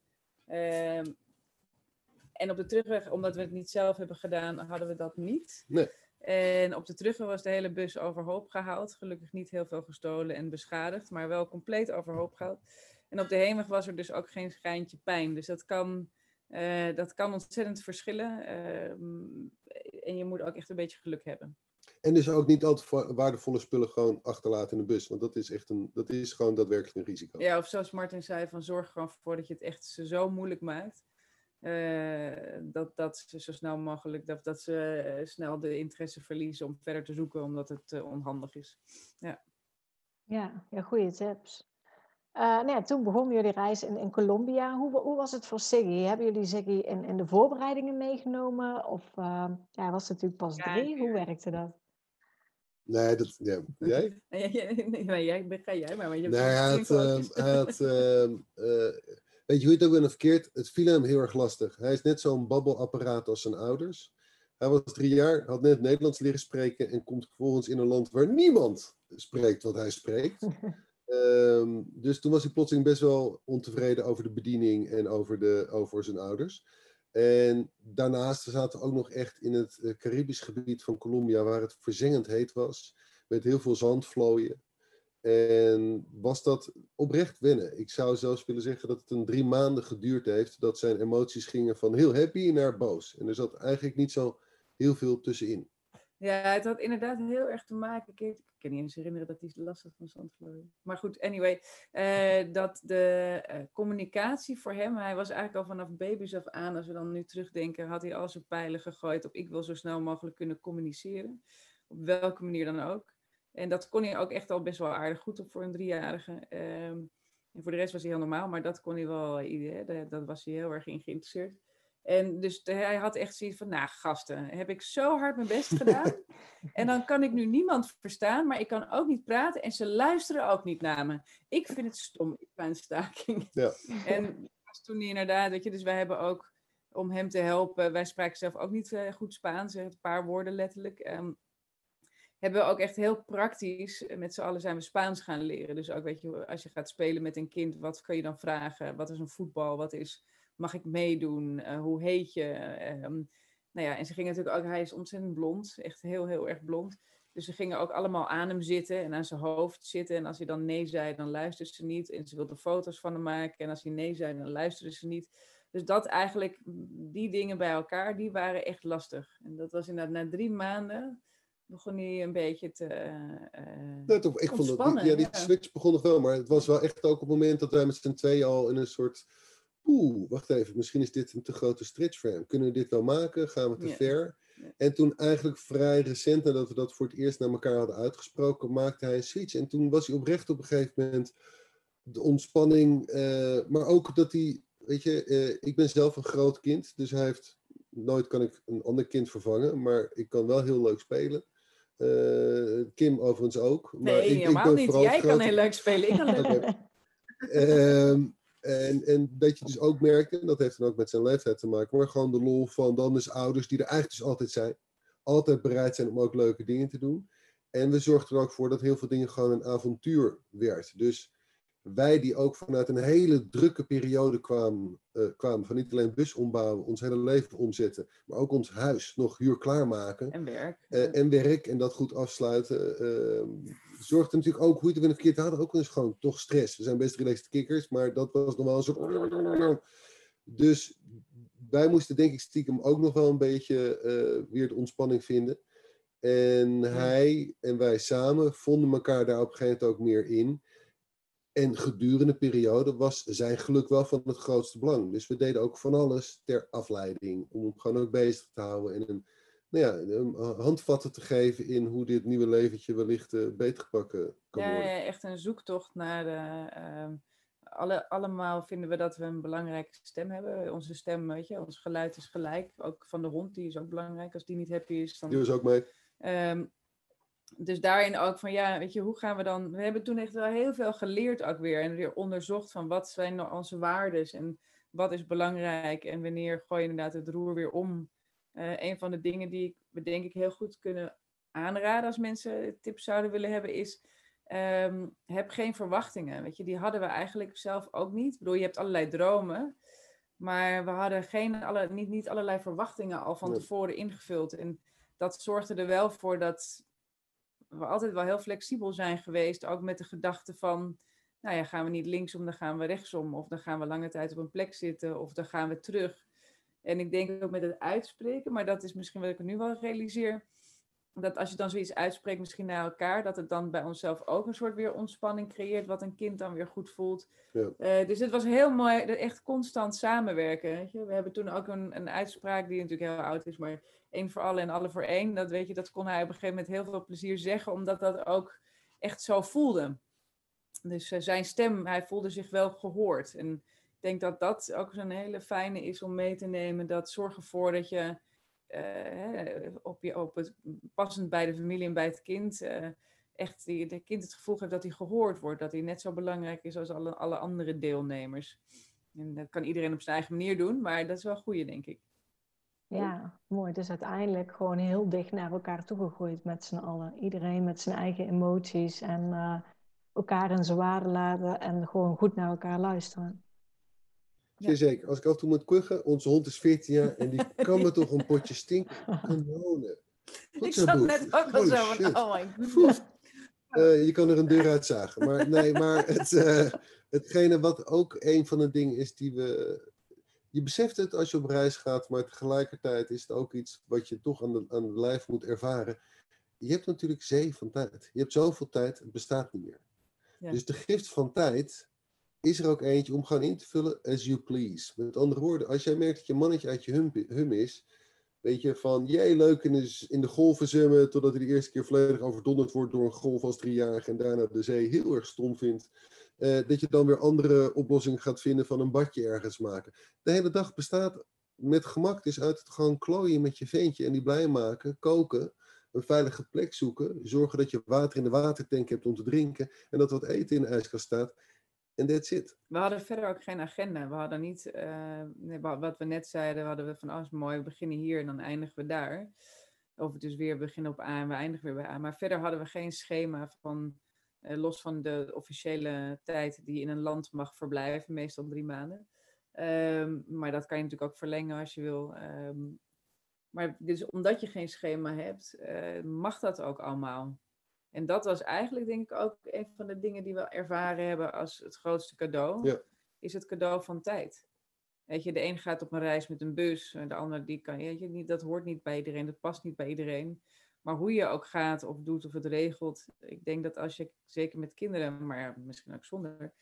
Ehm, en op de terugweg, omdat we het niet zelf hebben gedaan, hadden we dat niet. Nee. En op de terugweg was de hele bus overhoop gehaald. Gelukkig niet heel veel gestolen en beschadigd, maar wel compleet overhoop gehaald. En op de heenweg was er dus ook geen schijntje pijn. Dus dat kan, uh, dat kan ontzettend verschillen. Uh, en je moet ook echt een beetje geluk hebben. En dus ook niet altijd waardevolle spullen gewoon achterlaten in de bus. Want dat is echt een, dat is gewoon daadwerkelijk een risico. Ja, of zoals Martin zei, van zorg gewoon voor dat je het echt zo moeilijk maakt. Uh, dat, dat ze zo snel mogelijk, dat, dat ze uh, snel de interesse verliezen om verder te zoeken, omdat het uh, onhandig is. Ja, ja, ja goede tips. nou ja, toen begon jullie reis in, in Colombia. Hoe, hoe was het voor Siggy? Hebben jullie Siggy in, in de voorbereidingen meegenomen? Of ja, was het natuurlijk pas ja, drie? Hoe werkte dat? Nee, dat, ja, jij? nee, nee, jij, ga jij maar. Want je nee, had, hij had Weet je hoe je het ook bent verkeerd? Het viel hem heel erg lastig. Hij is net zo'n babbelapparaat als zijn ouders. Hij was drie jaar, had net Nederlands leren spreken en komt vervolgens in een land waar niemand spreekt wat hij spreekt. um, dus toen was hij plotseling best wel ontevreden over de bediening en over, de, over zijn ouders. En daarnaast zaten we ook nog echt in het eh, Caribisch gebied van Colombia, waar het verzengend heet was, met heel veel zandvlooien. En was dat oprecht wennen. Ik zou zelfs willen zeggen dat het een drie maanden geduurd heeft dat zijn emoties gingen van heel happy naar boos. En er zat eigenlijk niet zo heel veel tussenin. Ja, het had inderdaad heel erg te maken. Ik kan niet eens herinneren dat hij last had van zandvlooien. Maar goed, anyway. Uh, dat de uh, communicatie voor hem, hij was eigenlijk al vanaf baby's af aan, als we dan nu terugdenken, had hij al zijn pijlen gegooid op ik wil zo snel mogelijk kunnen communiceren. Op welke manier dan ook. En dat kon hij ook echt al best wel aardig goed op voor een driejarige. Um, en voor de rest was hij heel normaal, maar dat kon hij wel, hè, dat was hij heel erg in geïnteresseerd. En dus hij had echt zoiets van, nou gasten, heb ik zo hard mijn best gedaan. en dan kan ik nu niemand verstaan, maar ik kan ook niet praten en ze luisteren ook niet naar me. Ik vind het stom, ik ben staking. Ja. En toen hij inderdaad, weet je, dus wij hebben ook, om hem te helpen, wij spraken zelf ook niet uh, goed Spaans, een paar woorden letterlijk. Um, hebben we ook echt heel praktisch, eh, met z'n allen zijn we Spaans gaan leren. Dus ook, weet je, als je gaat spelen met een kind, wat kun je dan vragen? Wat is een voetbal? Wat is, mag ik meedoen? Uh, hoe heet je? Um, nou ja, en ze gingen natuurlijk ook, hij is ontzettend blond, echt heel, heel erg blond. Dus ze gingen ook allemaal aan hem zitten en aan zijn hoofd zitten. En als hij dan nee zei, dan luisterde ze niet. En ze wilden foto's van hem maken. En als hij nee zei, dan luisterde ze niet. Dus dat eigenlijk, die dingen bij elkaar, die waren echt lastig. En dat was inderdaad na drie maanden begon hij een beetje te uh, toch, ik vond dat, die, ja, die switch begon nog wel, maar het was wel echt ook op het moment dat wij met z'n tweeën al in een soort, oeh, wacht even, misschien is dit een te grote stretch frame. Kunnen we dit wel maken? Gaan we te ver? En toen eigenlijk vrij recent nadat we dat voor het eerst naar elkaar hadden uitgesproken, maakte hij een switch. En toen was hij oprecht op een gegeven moment de ontspanning, uh, maar ook dat hij, weet je, uh, ik ben zelf een groot kind, dus hij heeft, nooit kan ik een ander kind vervangen, maar ik kan wel heel leuk spelen. Uh, Kim overigens ook. Maar nee, ik, helemaal niet. Jij kan heel leuk spelen. Ik kan leuk. um, en, en dat je dus ook merkt, en dat heeft dan ook met zijn leeftijd te maken, maar gewoon de lol van dan dus ouders die er eigenlijk dus altijd zijn. Altijd bereid zijn om ook leuke dingen te doen. En we zorgden er ook voor dat heel veel dingen gewoon een avontuur werd. Dus wij die ook vanuit een hele drukke periode kwamen, uh, kwamen van niet alleen bus ombouwen, ons hele leven omzetten, maar ook ons huis nog huur klaarmaken. En werk. Uh, en werk en dat goed afsluiten. Uh, zorgde natuurlijk ook, hoe je het weer verkeerd hadden, ook eens gewoon toch stress. We zijn best relaxed kikkers, maar dat was nog wel een soort... Dus wij moesten denk ik stiekem ook nog wel een beetje weer de ontspanning vinden. En hij en wij samen vonden elkaar daar op een gegeven moment ook meer in. En gedurende de periode was zijn geluk wel van het grootste belang. Dus we deden ook van alles ter afleiding. Om hem gewoon ook bezig te houden. En een, nou ja, een handvatten te geven in hoe dit nieuwe leventje wellicht uh, beter gepakken kan ja, worden. Ja, echt een zoektocht naar de... Uh, alle, allemaal vinden we dat we een belangrijke stem hebben. Onze stem, weet je, ons geluid is gelijk. Ook van de hond, die is ook belangrijk. Als die niet happy is, dan... Die was ook mee. Um, dus daarin ook van ja, weet je, hoe gaan we dan. We hebben toen echt wel heel veel geleerd ook weer. En weer onderzocht van wat zijn nou onze waarden en wat is belangrijk en wanneer gooi je inderdaad het roer weer om. Uh, een van de dingen die we denk ik heel goed kunnen aanraden als mensen tips zouden willen hebben, is um, heb geen verwachtingen. Weet je, die hadden we eigenlijk zelf ook niet. Ik bedoel, je hebt allerlei dromen, maar we hadden geen, alle, niet, niet allerlei verwachtingen al van tevoren ingevuld. En dat zorgde er wel voor dat we altijd wel heel flexibel zijn geweest. Ook met de gedachte van, nou ja, gaan we niet linksom, dan gaan we rechtsom. Of dan gaan we lange tijd op een plek zitten. Of dan gaan we terug. En ik denk ook met het uitspreken, maar dat is misschien wat ik nu wel realiseer. Dat als je dan zoiets uitspreekt, misschien naar elkaar, dat het dan bij onszelf ook een soort weer ontspanning creëert, wat een kind dan weer goed voelt. Ja. Uh, dus het was heel mooi, echt constant samenwerken. Weet je? We hebben toen ook een, een uitspraak die natuurlijk heel oud is, maar één voor alle en alle voor één. Dat weet je, dat kon hij op een gegeven moment heel veel plezier zeggen, omdat dat ook echt zo voelde. Dus uh, zijn stem, hij voelde zich wel gehoord. En ik denk dat dat ook zo'n hele fijne is om mee te nemen. Dat zorg ervoor dat je uh, op, je, op het, passend bij de familie en bij het kind, uh, echt de kind het gevoel heeft dat hij gehoord wordt. Dat hij net zo belangrijk is als alle, andere deelnemers. En dat kan iedereen op zijn eigen manier doen, maar dat is wel goede, denk ik. Ja, mooi. Dus uiteindelijk gewoon heel dicht naar elkaar toegegroeid met z'n allen. Iedereen met zijn eigen emoties en uh, elkaar in zijn waarde laten en gewoon goed naar elkaar luisteren. Ja. Zeker. Als ik af en toe moet kuchen, onze hond is 14 jaar en die kan me toch een potje stinken kanonen. Ik zat net ook al zo van, oh my god. Uh, je kan er een deur uitzagen. Maar nee, maar het, uh, hetgene wat ook een van de dingen is die we je beseft het als je op reis gaat, maar tegelijkertijd is het ook iets wat je toch aan de, aan de lijf moet ervaren. Je hebt natuurlijk zee van tijd. Je hebt zoveel tijd, het bestaat niet meer. Ja. Dus de gift van tijd is er ook eentje om gewoon in te vullen as you please. Met andere woorden, als jij merkt dat je mannetje uit je hum, hum is, weet je, van jij leuk in de, in de golven zwemmen, totdat hij de eerste keer volledig overdonderd wordt door een golf als driejarige en daarna de zee heel erg stom vindt. Uh, dat je dan weer andere oplossingen gaat vinden van een badje ergens maken. De hele dag bestaat met gemak dus uit het gewoon klooien met je veentje en die blij maken, koken, een veilige plek zoeken, zorgen dat je water in de watertank hebt om te drinken en dat wat eten in de ijskast staat. En that's it. We hadden verder ook geen agenda. We hadden niet, uh, wat we net zeiden, hadden we van, oh is mooi, we beginnen hier en dan eindigen we daar. Of dus weer beginnen op A en we eindigen weer bij A. Maar verder hadden we geen schema van, eh, los van de officiële tijd die in een land mag verblijven, meestal drie maanden. Ehm, maar dat kan je natuurlijk ook verlengen als je wil. Ehm, maar dus omdat je geen schema hebt, eh, mag dat ook allemaal. En dat was eigenlijk denk ik ook een van de dingen die we ervaren hebben als het grootste cadeau. Ja. Is het cadeau van tijd. Weet je, de een gaat op een reis met een bus, en de ander die kan, weet je, niet, dat hoort niet bij iedereen, dat past niet bij iedereen. Maar hoe je ook gaat of doet of het regelt, ik denk dat als je, zeker met kinderen, maar misschien ook zonder,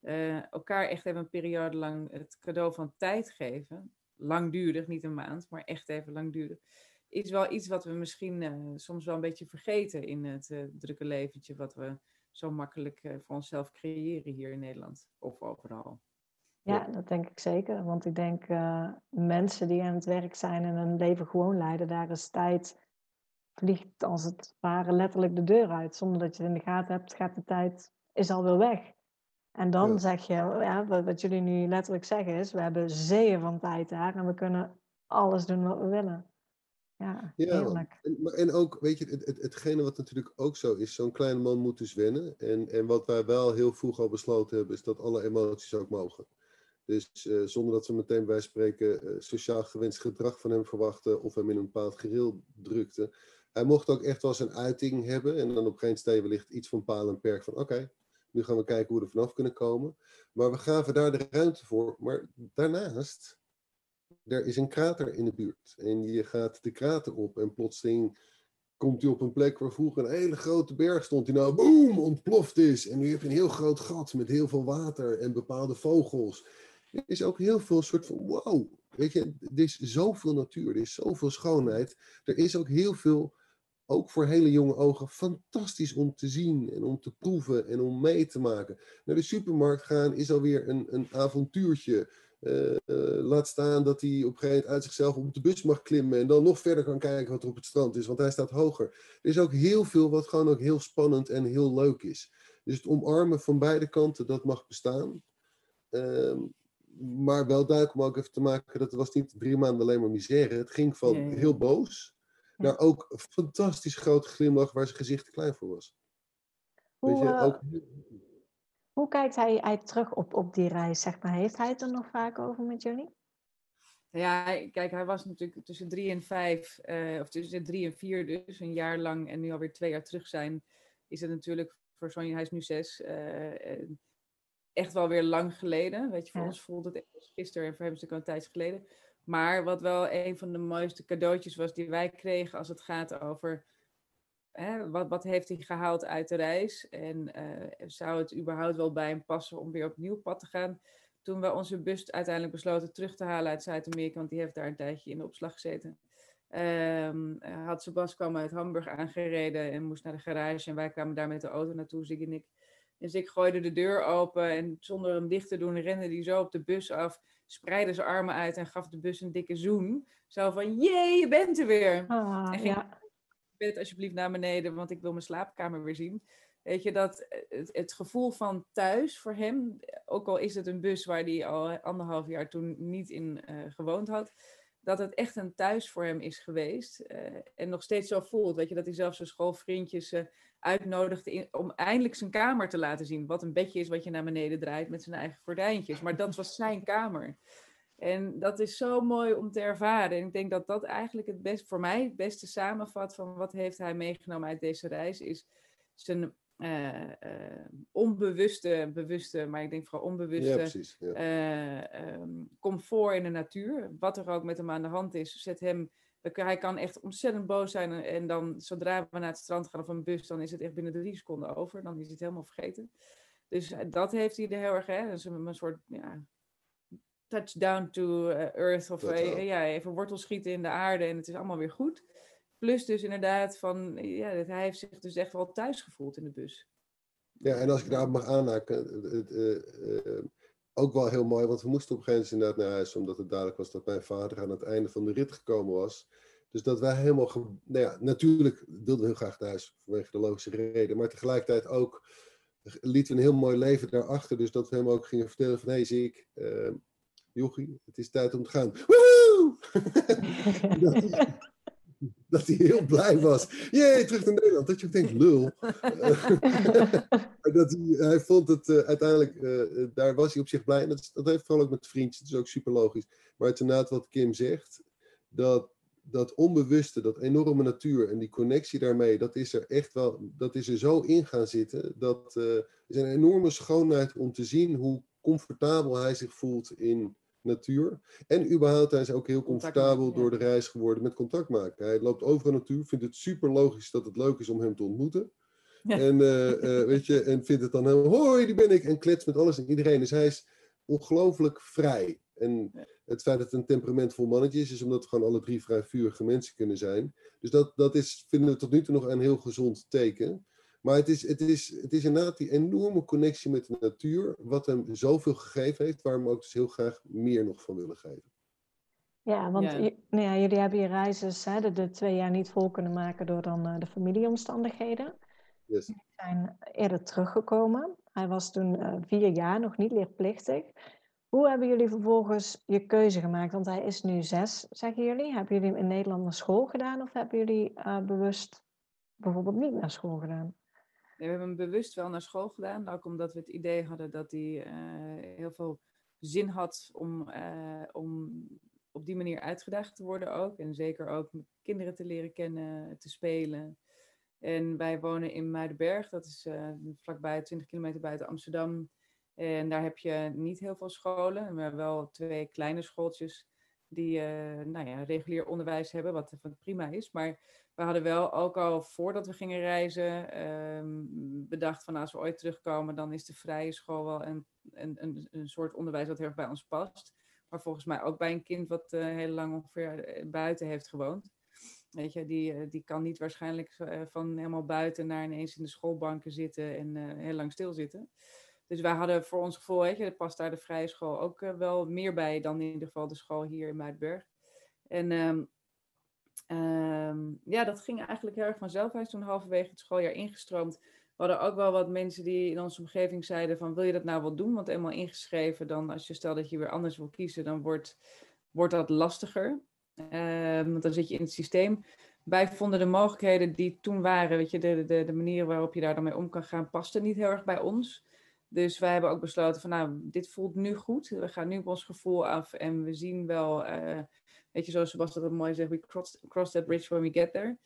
eh, elkaar echt even een periode lang het cadeau van tijd geven, langdurig, niet een maand, maar echt even langdurig, is wel iets wat we misschien eh, soms wel een beetje vergeten in het uh, drukke leventje wat we zo makkelijk voor onszelf creëren hier in Nederland of overal. Ja, dat denk ik zeker. Want ik denk mensen die aan het werk zijn en een leven gewoon leiden, daar is tijd vliegt als het ware letterlijk de deur uit. Zonder dat je het in de gaten hebt, gaat de tijd, is alweer weg. En dan zeg je, ja, wat, jullie nu letterlijk zeggen is, we hebben zeeën van tijd daar en we kunnen alles doen wat we willen. Ja, heerlijk. En, en ook, weet je, het, het, hetgene wat natuurlijk ook zo is, zo'n kleine man moet dus wennen. En, en wat wij wel heel vroeg al besloten hebben, is dat alle emoties ook mogen. Dus uh, zonder dat we meteen bij spreken uh, sociaal gewenst gedrag van hem verwachten of hem in een bepaald gereel drukten. Hij mocht ook echt wel zijn uiting hebben en dan op geen steen wellicht iets van paal en perk van oké, nu gaan we kijken hoe we er vanaf kunnen komen. Maar we gaven daar de ruimte voor. Maar daarnaast, er is een krater in de buurt. En je gaat de krater op en plotseling komt hij op een plek waar vroeger een hele grote berg stond, die nou boem ontploft is. En nu heb je een heel groot gat met heel veel water en bepaalde vogels. Er is ook heel veel soort van wow. Weet je, er is zoveel natuur, er is zoveel schoonheid. Er is ook heel veel ook voor hele jonge ogen fantastisch om te zien en om te proeven en om mee te maken. Naar de supermarkt gaan is alweer een, een avontuurtje. Uh, laat staan dat hij op een gegeven moment uit zichzelf op de bus mag klimmen en dan nog verder kan kijken wat er op het strand is, want hij staat hoger. Er is ook heel veel wat gewoon ook heel spannend en heel leuk is. Dus het omarmen van beide kanten, dat mag bestaan. Uh, maar wel duidelijk om ook even te maken, dat het was niet drie maanden alleen maar misère. Het ging van heel boos naar ook een fantastisch grote glimlach waar zijn gezicht te klein voor was. Hoe, Weet je, eh, hoe kijkt hij, hij terug op, op die reis, zeg maar? Heeft hij het er nog vaak over met jullie? Ja, kijk, hij was natuurlijk tussen drie en vijf, uh, of tussen drie en vier dus, een jaar lang en nu alweer twee jaar terug zijn, is het natuurlijk voor zo'n, hij is nu zes, uh, echt wel weer lang geleden. Weet je, voor ons voelt het gisteren en voor hem is het ook een tijd geleden. Maar wat wel een van de mooiste cadeautjes was die wij kregen als het gaat over hè, wat, wat heeft hij gehaald uit de reis en uh, zou het überhaupt wel bij hem passen om weer opnieuw pad te gaan. Toen we onze bus uiteindelijk besloten terug te halen uit Zuid-Amerika, want die heeft daar een tijdje in de opslag gezeten. Um, had Sebas kwam uit Hamburg aangereden en moest naar de garage en wij kwamen daar met de auto naartoe, Zig en ik. Dus ik gooide de deur open en zonder hem dicht te doen rende hij zo op de bus af spreidde zijn armen uit en gaf de bus een dikke zoen. Zo van, jee, je bent er weer. Ah, en ging, ja. bed alsjeblieft naar beneden, want ik wil mijn slaapkamer weer zien. Weet je, dat het, het, gevoel van thuis voor hem, ook al is het een bus waar hij al anderhalf jaar toen niet in uh, gewoond had, dat het echt een thuis voor hem is geweest. Uh, en nog steeds zo voelt, weet je, dat hij zelfs zijn schoolvriendjes uh, uitnodigde om eindelijk zijn kamer te laten zien. Wat een bedje is wat je naar beneden draait met zijn eigen gordijntjes. Maar dat was zijn kamer. En dat is zo mooi om te ervaren. En ik denk dat dat eigenlijk het best, voor mij het beste samenvat van wat heeft hij meegenomen uit deze reis, is zijn uh, uh, onbewuste, bewuste, maar ik denk vooral onbewuste ja, precies, ja. Uh, um, comfort in de natuur. Wat er ook met hem aan de hand is, zet hem hij kan echt ontzettend boos zijn. En dan zodra we naar het strand gaan of een bus, dan is het echt binnen drie seconden over. Dan is het helemaal vergeten. Dus eh, dat heeft hij er heel erg, hè. Dus een, een soort ja, touchdown to eh, earth. Of uh, ja, even wortel schieten in de aarde en het is allemaal weer goed. Plus dus inderdaad van, ja, hij heeft zich dus echt wel thuis gevoeld in de bus. Ja, en als ik daarop mag aanhaken, ook wel heel mooi, want we moesten op een gegeven moment inderdaad naar huis, omdat het duidelijk was dat mijn vader aan het einde van de rit gekomen was. Dus dat wij helemaal, nou ja, natuurlijk wilden we heel graag naar huis vanwege de logische reden, maar tegelijkertijd ook lieten we een heel mooi leven daarachter. Dus dat we hem ook gingen vertellen van, hé hey, zie ik, uh, Jochie, het is tijd om te gaan. Woehoe! hij heel blij was. Jee, terug naar Nederland. Dat je ook denkt, lul. dat hij, hij vond het uh, uiteindelijk, uh, daar was hij op zich blij. En dat, dat heeft vooral ook met vriendjes, het is ook super logisch. Maar het inderdaad wat Kim zegt, dat, dat onbewuste, dat enorme natuur en die connectie daarmee, dat is er echt wel, dat is er zo in gaan zitten. Dat uh, is een enorme schoonheid om te zien hoe comfortabel hij zich voelt in natuur. En überhaupt, hij is ook heel comfortabel door de reis geworden met contact maken. Hij loopt over de natuur, vindt het super logisch dat het leuk is om hem te ontmoeten. En, uh, uh, weet je, en vindt het dan heel, hoi, die ben ik. En klets met alles en iedereen. Dus hij is ongelooflijk vrij. En het feit dat het een temperamentvol mannetje is, is omdat we gewoon alle drie vrij vurige mensen kunnen zijn. Dus dat, dat is, vinden we tot nu toe nog een heel gezond teken. Maar het is, het, is, het is inderdaad die enorme connectie met de natuur, wat hem zoveel gegeven heeft, waar we ook dus heel graag meer nog van willen geven. Ja, want ja. nou ja, jullie hebben je reizen hè, de, de, twee jaar niet vol kunnen maken door dan uh, de familieomstandigheden. Yes. Jullie zijn eerder teruggekomen. Hij was toen uh, vier jaar, nog niet leerplichtig. Hoe hebben jullie vervolgens je keuze gemaakt? Want hij is nu zes, zeggen jullie. Hebben jullie hem in Nederland naar school gedaan of hebben jullie uh, bewust bijvoorbeeld niet naar school gedaan? We hebben hem bewust wel naar school gedaan. Ook omdat we het idee hadden dat hij uh, heel veel zin had om, uh, om op die manier uitgedaagd te worden ook. En zeker ook kinderen te leren kennen, te spelen. En wij wonen in Muidenberg, dat is uh, vlakbij 20 kilometer buiten Amsterdam. En daar heb je niet heel veel scholen, maar wel twee kleine schooltjes die nou ja, regulier onderwijs hebben, wat prima is. Maar we hadden wel ook al voordat we gingen reizen um, bedacht van als we ooit terugkomen, dan is de vrije school wel een, een, een, een, soort onderwijs wat heel erg bij ons past. Maar volgens mij ook bij een kind wat uh, heel lang ongeveer buiten heeft gewoond. Weet je, die, die kan niet waarschijnlijk van helemaal buiten naar ineens in de schoolbanken zitten en heel lang stilzitten. Dus wij hadden voor ons gevoel, weet je, past daar de vrije school ook wel meer bij dan in ieder geval de school hier in Muidberg. En um, Um, ja, dat ging eigenlijk heel erg vanzelf. Hij is toen halverwege het schooljaar ingestroomd. We hadden ook wel wat mensen die in onze omgeving zeiden van wil je dat nou wel doen? Want eenmaal ingeschreven, dan als je stelt dat je weer anders wil kiezen, dan wordt, wordt dat lastiger. Um, want dan zit je in het systeem. Wij vonden de mogelijkheden die toen waren, weet je, de, de, de manier waarop je daar dan mee om kan gaan, paste niet heel erg bij ons. Dus wij hebben ook besloten van nou, dit voelt nu goed. We gaan nu op ons gevoel af en we zien wel... Uh, Weet je, zoals Sebastian dat mooi zegt, we cross, cross that bridge when we get there.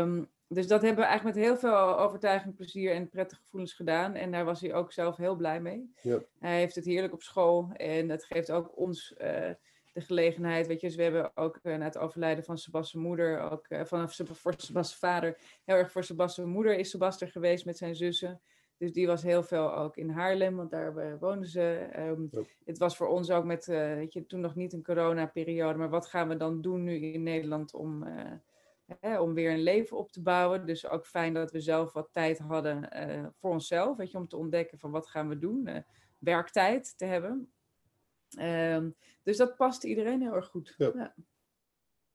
Um, dus dat hebben we eigenlijk met heel veel overtuiging, plezier en prettige gevoelens gedaan. En daar was hij ook zelf heel blij mee. Ja. Hij heeft het heerlijk op school. En dat geeft ook ons uh, de gelegenheid. Weet je, dus we hebben ook uh, na het overlijden van Sebastian moeder, ook uh, van voor Sebastian vader, heel erg voor Sebastian moeder is Sebastian geweest met zijn zussen. Dus die was heel veel ook in Haarlem, want daar woonden ze. Um, ja. Het was voor ons ook met, uh, weet je, toen nog niet een coronaperiode, maar wat gaan we dan doen nu in Nederland om, uh, hè, om weer een leven op te bouwen? Dus ook fijn dat we zelf wat tijd hadden uh, voor onszelf, weet je, om te ontdekken van wat gaan we doen, werktijd te hebben. Um, dus dat past iedereen heel erg goed. Ja. ja.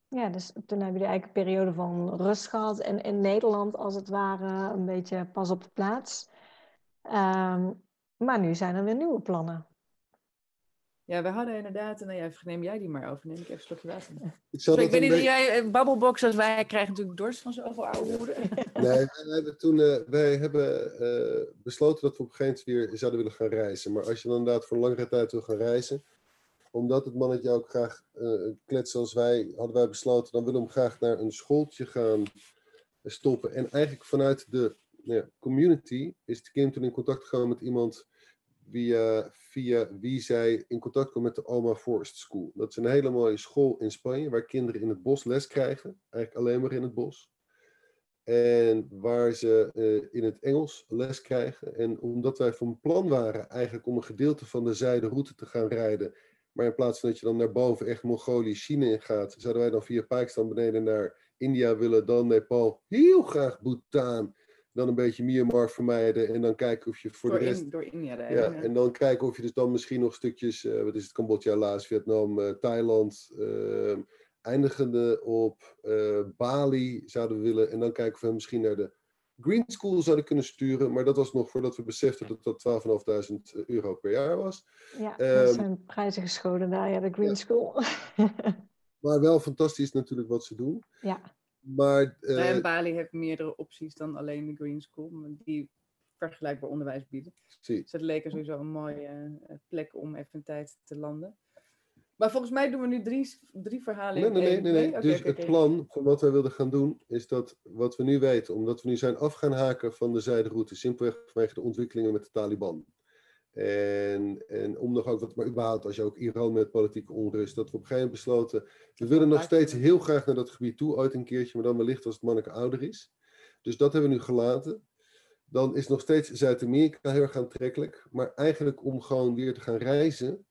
Ja, dus toen hebben jullie eigenlijk een periode van rust gehad en in Nederland als het ware een beetje pas op de plaats. Um, maar nu zijn er weer nieuwe plannen. Ja, we hadden inderdaad, nou ja, neem jij die maar over, neem ik even een slokje water. Ik, Sorry, ik weet niet, jij, een babbelbox als wij krijgen natuurlijk dorst van zoveel oude moeder. Nee, wij hebben toen, uh, wij hebben uh, besloten dat we op een gegeven moment weer zouden willen gaan reizen. Maar als je dan inderdaad voor een langere tijd wil gaan reizen, omdat het mannetje ook graag uh, klets zoals wij, hadden wij besloten, dan willen we hem graag naar een schooltje gaan stoppen. En eigenlijk vanuit de ja, community is de kind toen in contact gekomen met iemand via, via wie zij in contact kwam met de Oma Forest School. Dat is een hele mooie school in Spanje waar kinderen in het bos les krijgen, eigenlijk alleen maar in het bos. En waar ze uh, in het Engels les krijgen. En omdat wij van plan waren eigenlijk om een gedeelte van de zijderoute te gaan rijden, maar in plaats van dat je dan naar boven echt Mongolië, China in gaat, zouden wij dan via Pakistan beneden naar India willen, dan Nepal, heel graag Bhutan dan een beetje Myanmar vermijden en dan kijken of je voor door de rest... In, door India ja, ja, en dan kijken of je dus dan misschien nog stukjes, uh, wat is het, Cambodja, Laos, Vietnam, uh, Thailand, uh, eindigende op Bali zouden we willen. En dan kijken of we misschien naar de Green School zouden kunnen sturen. Maar dat was nog voordat we beseften dat dat 12.500 euro per jaar was. Ja, dat um, zijn prijzen geschoten daar, ja, de Green ja. School. Maar wel fantastisch natuurlijk wat ze doen. Ja. Maar, uh, en Bali heeft meerdere opties dan alleen de Green School, die vergelijkbaar onderwijs bieden. Zie. Dus het leek er sowieso een mooie plek om even een tijd te landen. Maar volgens mij doen we nu drie, drie verhalen nee, in nee, één. Nee, nee, nee. dus het plan van wat wij wilden gaan doen, is dat wat we nu weten, omdat we nu zijn af gaan haken van de zijderoute, simpelweg vanwege de ontwikkelingen met de Taliban. En, en om nog ook wat, maar überhaupt, als je ook Iran met politieke onrust, dat we op een gegeven moment besloten, we willen nog steeds heel graag naar dat gebied toe, ooit een keertje, maar dan wellicht als het manneke ouder is. Dus dat hebben we nu gelaten. Dan is nog steeds Zuid-Amerika heel erg aantrekkelijk, maar eigenlijk om gewoon weer te gaan reizen,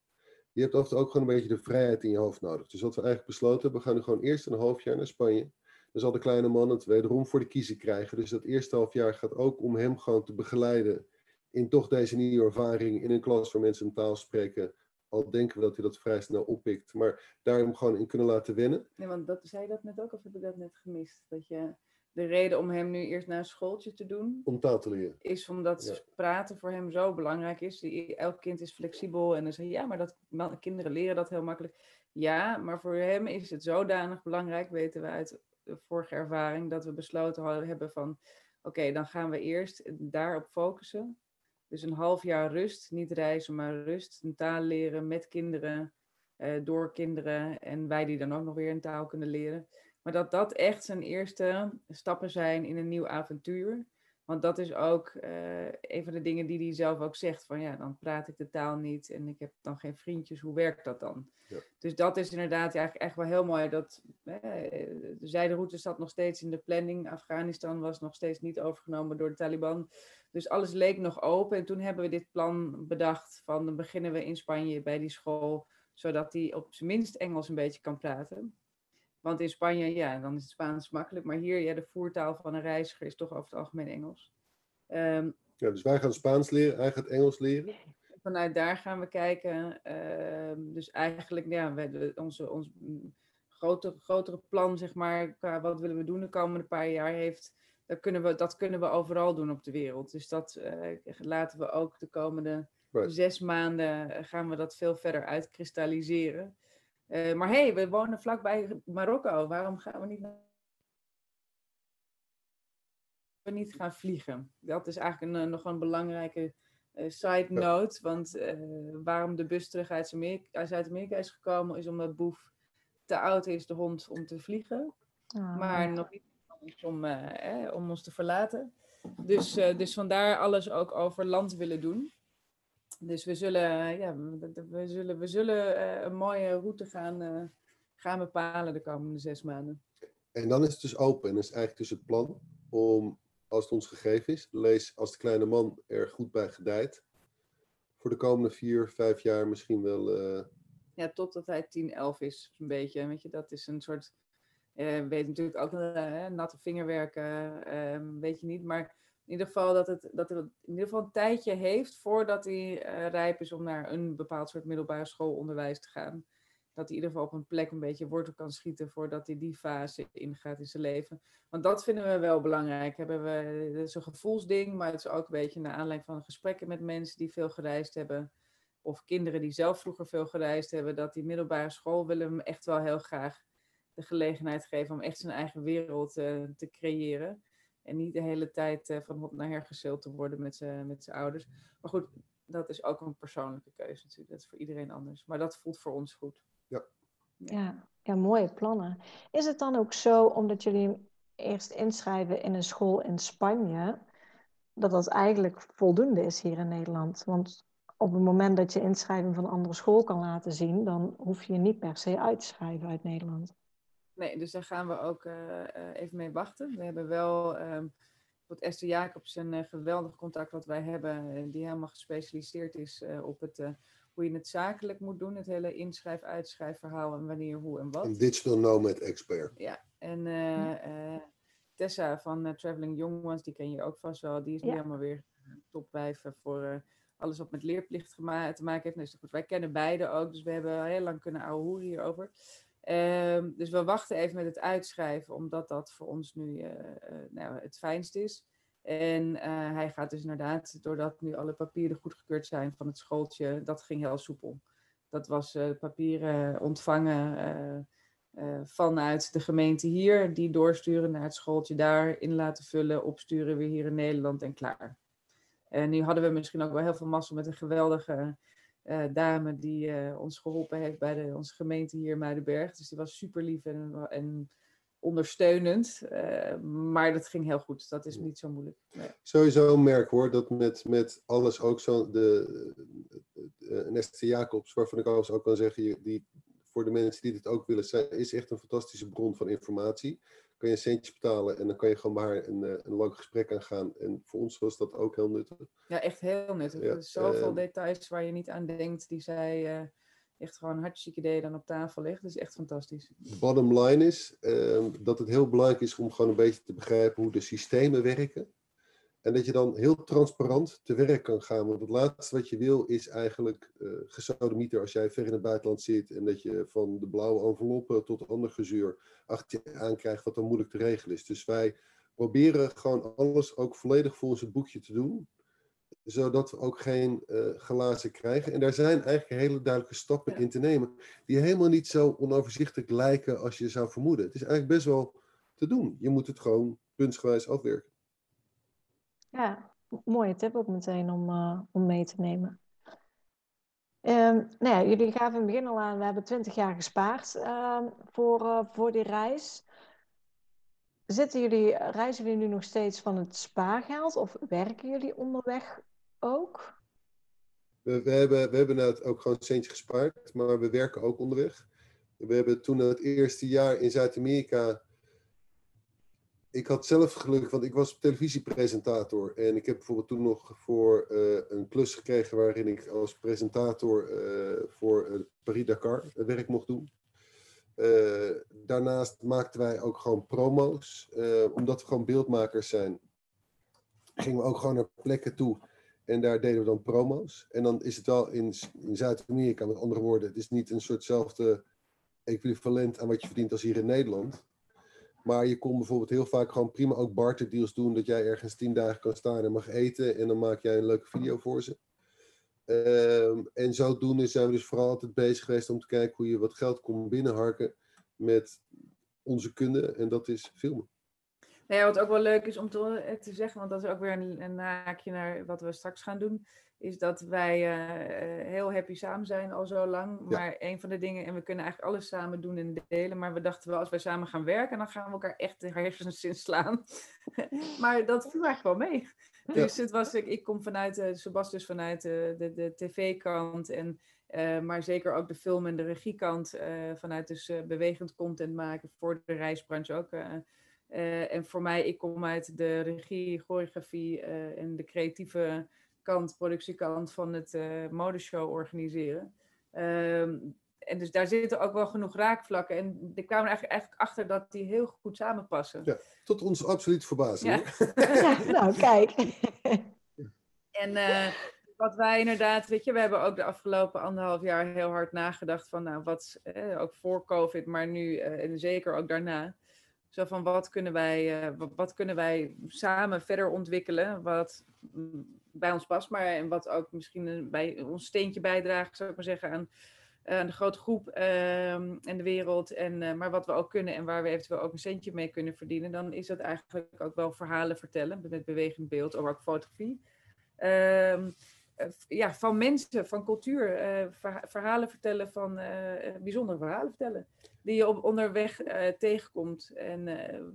je hebt altijd ook gewoon een beetje de vrijheid in je hoofd nodig. Dus wat we eigenlijk besloten hebben, we gaan nu gewoon eerst een half jaar naar Spanje. Dan zal de kleine man het wederom voor de kiezer krijgen. Dus dat eerste half jaar gaat ook om hem gewoon te begeleiden in toch deze nieuwe ervaring in een klas waar mensen een taal spreken. Al denken we dat hij dat vrij snel oppikt, maar daar hem gewoon in kunnen laten wennen. Nee, want dat, zei je dat net ook, of heb ik dat net gemist? Dat je de reden om hem nu eerst naar een schooltje te doen. Om taal te leren. Is omdat praten voor hem zo belangrijk is. Elk kind is flexibel en dan zeg je ja, maar dat, kinderen leren dat heel makkelijk. Ja, maar voor hem is het zodanig belangrijk, weten we uit de vorige ervaring, dat we besloten hebben van oké, dan gaan we eerst daarop focussen. Dus een half jaar rust, niet reizen, maar rust. Een taal leren met kinderen, eh, door kinderen en wij die dan ook nog weer een taal kunnen leren. Maar dat dat echt zijn eerste stappen zijn in een nieuw avontuur. Want dat is ook uh, een van de dingen die hij zelf ook zegt. Van ja, dan praat ik de taal niet en ik heb dan geen vriendjes. Hoe werkt dat dan? Ja. Dus dat is inderdaad eigenlijk echt wel heel mooi. Dat, eh, de zijderoute zat nog steeds in de planning. Afghanistan was nog steeds niet overgenomen door de Taliban. Dus alles leek nog open. En toen hebben we dit plan bedacht. Van dan beginnen we in Spanje bij die school. Zodat hij op zijn minst Engels een beetje kan praten. Want in Spanje, ja, dan is het Spaans makkelijk. Maar hier, ja, de voertaal van een reiziger is toch over het algemeen Engels. Um, ja, dus wij gaan Spaans leren, hij gaat Engels leren. Vanuit daar gaan we kijken. Um, dus eigenlijk, ja, we, onze, ons grotere, grotere plan, zeg maar, qua wat willen we doen de komende paar jaar heeft. Dat kunnen we, dat kunnen we overal doen op de wereld. Dus dat uh, laten we ook de komende right. zes maanden eh, gaan we dat veel verder uitkristalliseren. Uh, maar hé, hey, we wonen vlakbij Marokko. Waarom gaan we niet naar... we niet gaan vliegen? Dat is eigenlijk een, nog een belangrijke uh, side note. Want uh, waarom de bus terug uit Zuid-Amerika is gekomen, is omdat Boef te oud is, de hond, om te vliegen. Oh, maar nog niet om, eh, om ons te verlaten. Dus, dus vandaar alles ook over land willen doen. Dus we zullen, ja, we zullen, we zullen uh, een mooie route gaan, gaan bepalen de komende zes maanden. En dan is het dus open. En is eigenlijk dus het plan om, als het ons gegeven is, lees als de kleine man er goed bij gedijt, voor de komende vier, vijf jaar misschien wel. Uh... Ja, totdat hij 10, 11 is, een beetje. Weet je, dat is een soort. Weet natuurlijk ook natte vingerwerken, ehm, weet je niet. Maar in ieder geval dat het, dat het in ieder geval een tijdje heeft voordat hij uh, rijp is om naar een bepaald soort middelbare schoolonderwijs te gaan. Dat hij in ieder geval op een plek een beetje wortel kan schieten voordat hij die fase ingaat in zijn leven. Want dat vinden we wel belangrijk. Hebben we, dat is een gevoelsding, maar het is ook een beetje naar aanleiding van gesprekken met mensen die veel gereisd hebben. Of kinderen die zelf vroeger veel gereisd hebben. Dat die middelbare school willen hem echt wel heel graag de gelegenheid geven om echt zijn eigen wereld uh, te creëren. En niet de hele tijd uh, van hot naar her te worden met zijn met ouders. Maar goed, dat is ook een persoonlijke keuze natuurlijk. Dat is voor iedereen anders. Maar dat voelt voor ons goed. Ja. Ja, ja mooie plannen. Is het dan ook zo, omdat jullie eerst inschrijven in een school in Spanje, dat dat eigenlijk voldoende is hier in Nederland? Want op het moment dat je inschrijving van een andere school kan laten zien, dan hoef je niet per se uit te schrijven uit Nederland. Nee, dus daar gaan we ook uh, even mee wachten. We hebben wel um, Esther Jacobs een uh, geweldig contact wat wij hebben, die helemaal gespecialiseerd is op het, hoe je het zakelijk moet doen. Het hele inschrijf, uitschrijf verhaal en wanneer, hoe en wat. Een digital nomad expert. Ja, en hm. Tessa van Traveling Young Ones, die ken je ook vast wel, die is nu helemaal weer topwijven voor alles wat met leerplicht te maken heeft. Nou, goed, wij kennen beide ook, dus we hebben heel lang kunnen ouwe hierover. Um, dus we wachten even met het uitschrijven, omdat dat voor ons nu uh, uh, nou, het fijnst is. En uh, hij gaat dus inderdaad, doordat nu alle papieren goedgekeurd zijn van het schooltje, dat ging heel soepel. Dat was papieren ontvangen, eh, vanuit de gemeente hier, die doorsturen naar het schooltje daar, in laten vullen, opsturen weer hier in Nederland en klaar. En nu hadden we misschien ook wel heel veel massa met een geweldige uh, dame die uh, ons geholpen heeft bij de, onze gemeente hier in Muidenberg. Dus die was super lief en, en ondersteunend. Uh, maar dat ging heel goed. Dat is niet zo moeilijk. Nee. Sowieso een merk hoor, dat met, met alles ook zo. De, de, Neste Jacobs, waarvan ik alles ook kan zeggen, die, voor de mensen die dit ook willen, zijn, is echt een fantastische bron van informatie. Kan je een centje betalen en dan kan je gewoon maar een, een lang gesprek aangaan. En voor ons was dat ook heel nuttig. Ja, echt heel nuttig. Ja, Zoveel uh, details waar je niet aan denkt, die zij uh, echt gewoon hartstikke idee dan op tafel ligt. Dat is echt fantastisch. Bottom line is uh, dat het heel belangrijk is om gewoon een beetje te begrijpen hoe de systemen werken. En dat je dan heel transparant te werk kan gaan. Want het laatste wat je wil is eigenlijk uh, gesodemieter als jij ver in het buitenland zit. En dat je van de blauwe enveloppen tot ander gezuur achter je aankrijgt wat dan moeilijk te regelen is. Dus wij proberen gewoon alles ook volledig volgens het boekje te doen. Zodat we ook geen uh, glazen krijgen. En daar zijn eigenlijk hele duidelijke stappen ja. in te nemen. Die helemaal niet zo onoverzichtelijk lijken als je zou vermoeden. Het is eigenlijk best wel te doen. Je moet het gewoon puntsgewijs afwerken. Ja, mooie tip ook meteen om, uh, om mee te nemen. Um, nou ja, jullie gaven in het begin al aan, we hebben 20 jaar gespaard uh, voor, uh, voor die reis. Zitten jullie, reizen jullie nu nog steeds van het spaargeld of werken jullie onderweg ook? We, hebben, we hebben ook gewoon een centje gespaard, maar we werken ook onderweg. We hebben toen het eerste jaar in Zuid-Amerika ik had zelf geluk, want ik was televisiepresentator. En ik heb bijvoorbeeld toen nog voor uh, een klus gekregen waarin ik als presentator uh, voor uh, Paris-Dakar werk mocht doen. daarnaast maakten wij ook gewoon promo's. omdat we gewoon beeldmakers zijn, gingen we ook gewoon naar plekken toe. En daar deden we dan promo's. En dan is het wel in, in Zuid-Amerika, met andere woorden, het is niet een soortzelfde equivalent aan wat je verdient als hier in Nederland. Maar je kon bijvoorbeeld heel vaak gewoon prima ook barterdeals doen. Dat jij ergens tien dagen kan staan en mag eten. En dan maak jij een leuke video voor ze. Um, en zodoende zijn we dus vooral altijd bezig geweest om te kijken hoe je wat geld kon binnenharken met onze kunde. En dat is filmen. Nou ja, wat ook wel leuk is om te, eh, te zeggen, want dat is ook weer een, een haakje naar wat we straks gaan doen is dat wij uh, heel happy samen zijn al zo lang. Maar een van de dingen, en we kunnen eigenlijk alles samen doen en delen. Maar we dachten wel, als wij samen gaan werken, dan gaan we elkaar echt de hersens inslaan. maar dat viel eigenlijk wel mee. Ja. Dus het was, ik, ik kom vanuit, uh, Sebastian dus vanuit uh, de, de tv-kant. En, uh, maar zeker ook de film- en de regiekant. vanuit dus bewegend content maken voor de reisbranche ook. En voor mij, ik kom uit de regie, choreografie en de creatieve kant, productiekant van het uh, modeshow organiseren. Um, en dus daar zitten ook wel genoeg raakvlakken. En ik kwam er eigenlijk, eigenlijk achter dat die heel goed samenpassen. Ja, tot ons absoluut verbazing. Ja. ja nou, kijk. en uh, wat wij inderdaad, weet je, we hebben ook de afgelopen anderhalf jaar heel hard nagedacht van, nou, wat, eh, ook voor COVID, maar nu en zeker ook daarna. Zo van, wat kunnen wij, wat, wat, kunnen wij samen verder ontwikkelen, wat bij ons past, maar en wat ook misschien bij ons steentje bijdraagt, zou ik maar zeggen, aan, aan de grote groep uh, en de wereld. En, uh, maar wat we ook kunnen en waar we eventueel ook een centje mee kunnen verdienen, dan is dat eigenlijk ook wel verhalen vertellen met bewegend beeld of ook fotografie. Uh, ja, van mensen, van cultuur, verhalen vertellen, van bijzondere verhalen vertellen. Die je op onderweg tegenkomt. En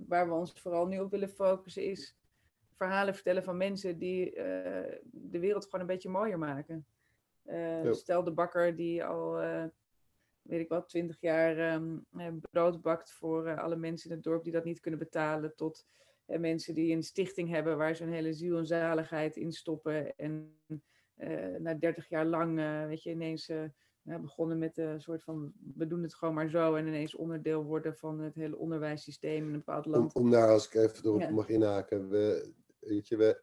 waar we ons vooral nu op willen focussen is verhalen vertellen van mensen die de wereld gewoon een beetje mooier maken. Stel de bakker die al, weet ik wat, twintig jaar um, brood bakt voor alle mensen in het dorp die dat niet kunnen betalen, tot mensen die een stichting hebben waar ze een hele ziel en zaligheid in stoppen. En na dertig jaar lang, weet je, ineens begonnen met een soort van, we doen het gewoon maar zo en ineens onderdeel worden van het hele onderwijssysteem in een bepaald land. Om, om daar, als ik even door ja. mag inhaken, we, weet je, we,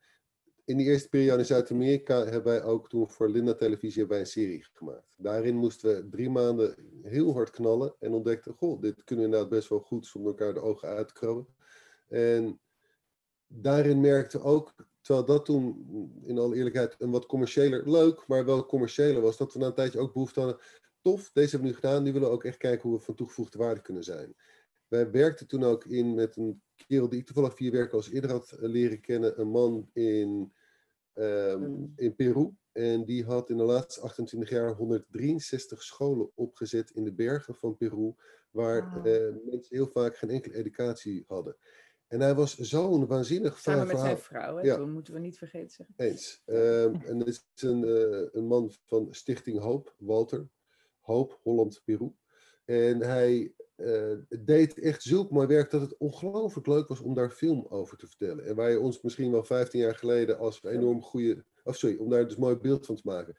in die eerste periode in Zuid-Amerika hebben wij ook toen voor Linda Televisie hebben wij een serie gemaakt. Daarin moesten we drie maanden heel hard knallen en ontdekten, goh, dit kunnen we inderdaad best wel goed zonder elkaar de ogen uit te krabben. En daarin merkten we ook, terwijl dat toen in alle eerlijkheid een wat commerciëler, leuk, maar wel commerciëler was, dat we na een tijdje ook behoefte hadden, tof, deze hebben we nu gedaan. Nu willen we ook echt kijken hoe we van toegevoegde waarde kunnen zijn. Wij werkten toen ook in met een kerel die ik toevallig via werk als eerder had eh, leren kennen. Een man in, ehm, in Peru. En die had in de laatste 28 jaar 163 scholen opgezet in de bergen van Peru. Waar eh, mensen heel vaak geen enkele educatie hadden. En hij was zo'n waanzinnig Samen met zijn vrouw, hè? Ja. toen moeten we niet vergeten zeggen. Eens. Ehm, en dat is een, eh, een man van Stichting Hoop, Walter. Hoop, Holland, Peru. En hij eh, deed echt zulk mooi werk dat het ongelooflijk leuk was om daar film over te vertellen. En waar je ons misschien wel 15 jaar geleden als een enorm goede. Of sorry, om daar dus mooi beeld van te maken.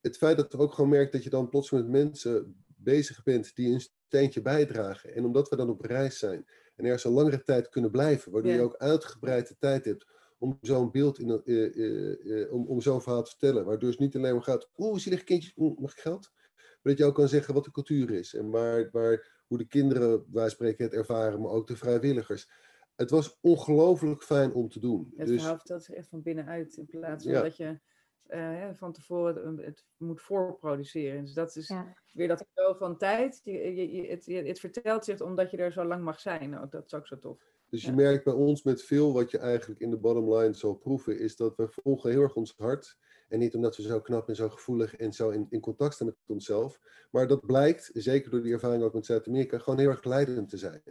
Het feit dat je ook gewoon merkt dat je dan plots met mensen bezig bent die een steentje bijdragen. En omdat we dan op reis zijn en ergens een langere tijd kunnen blijven, waardoor Ja. je ook uitgebreid de tijd hebt om zo'n beeld, in, eh, eh, eh, om, zo'n verhaal te vertellen. Waardoor het niet alleen maar gaat, oeh, zielig kindje, oeh, mag ik geld? Maar dat je ook kan zeggen wat de cultuur is en waar, waar, hoe de kinderen, wij spreken, het ervaren, maar ook de vrijwilligers. Het was ongelooflijk fijn om te doen. Het dus, verhaal vertelt zich echt van binnenuit in plaats van Ja. dat je eh, van tevoren het, het moet voorproduceren. Dus dat is Ja. weer dat cadeau van tijd. Je, je, je- het, je- het vertelt zich omdat je er zo lang mag zijn. Ook. Dat is ook zo tof. Dus je Ja. merkt bij ons met veel wat je eigenlijk in de bottom line zal proeven, is dat we volgen heel erg ons hart. En niet omdat we zo knap en zo gevoelig en zo in, in contact staan met onszelf. Maar dat blijkt, zeker door die ervaring ook met Zuid-Amerika, gewoon heel erg leidend te zijn.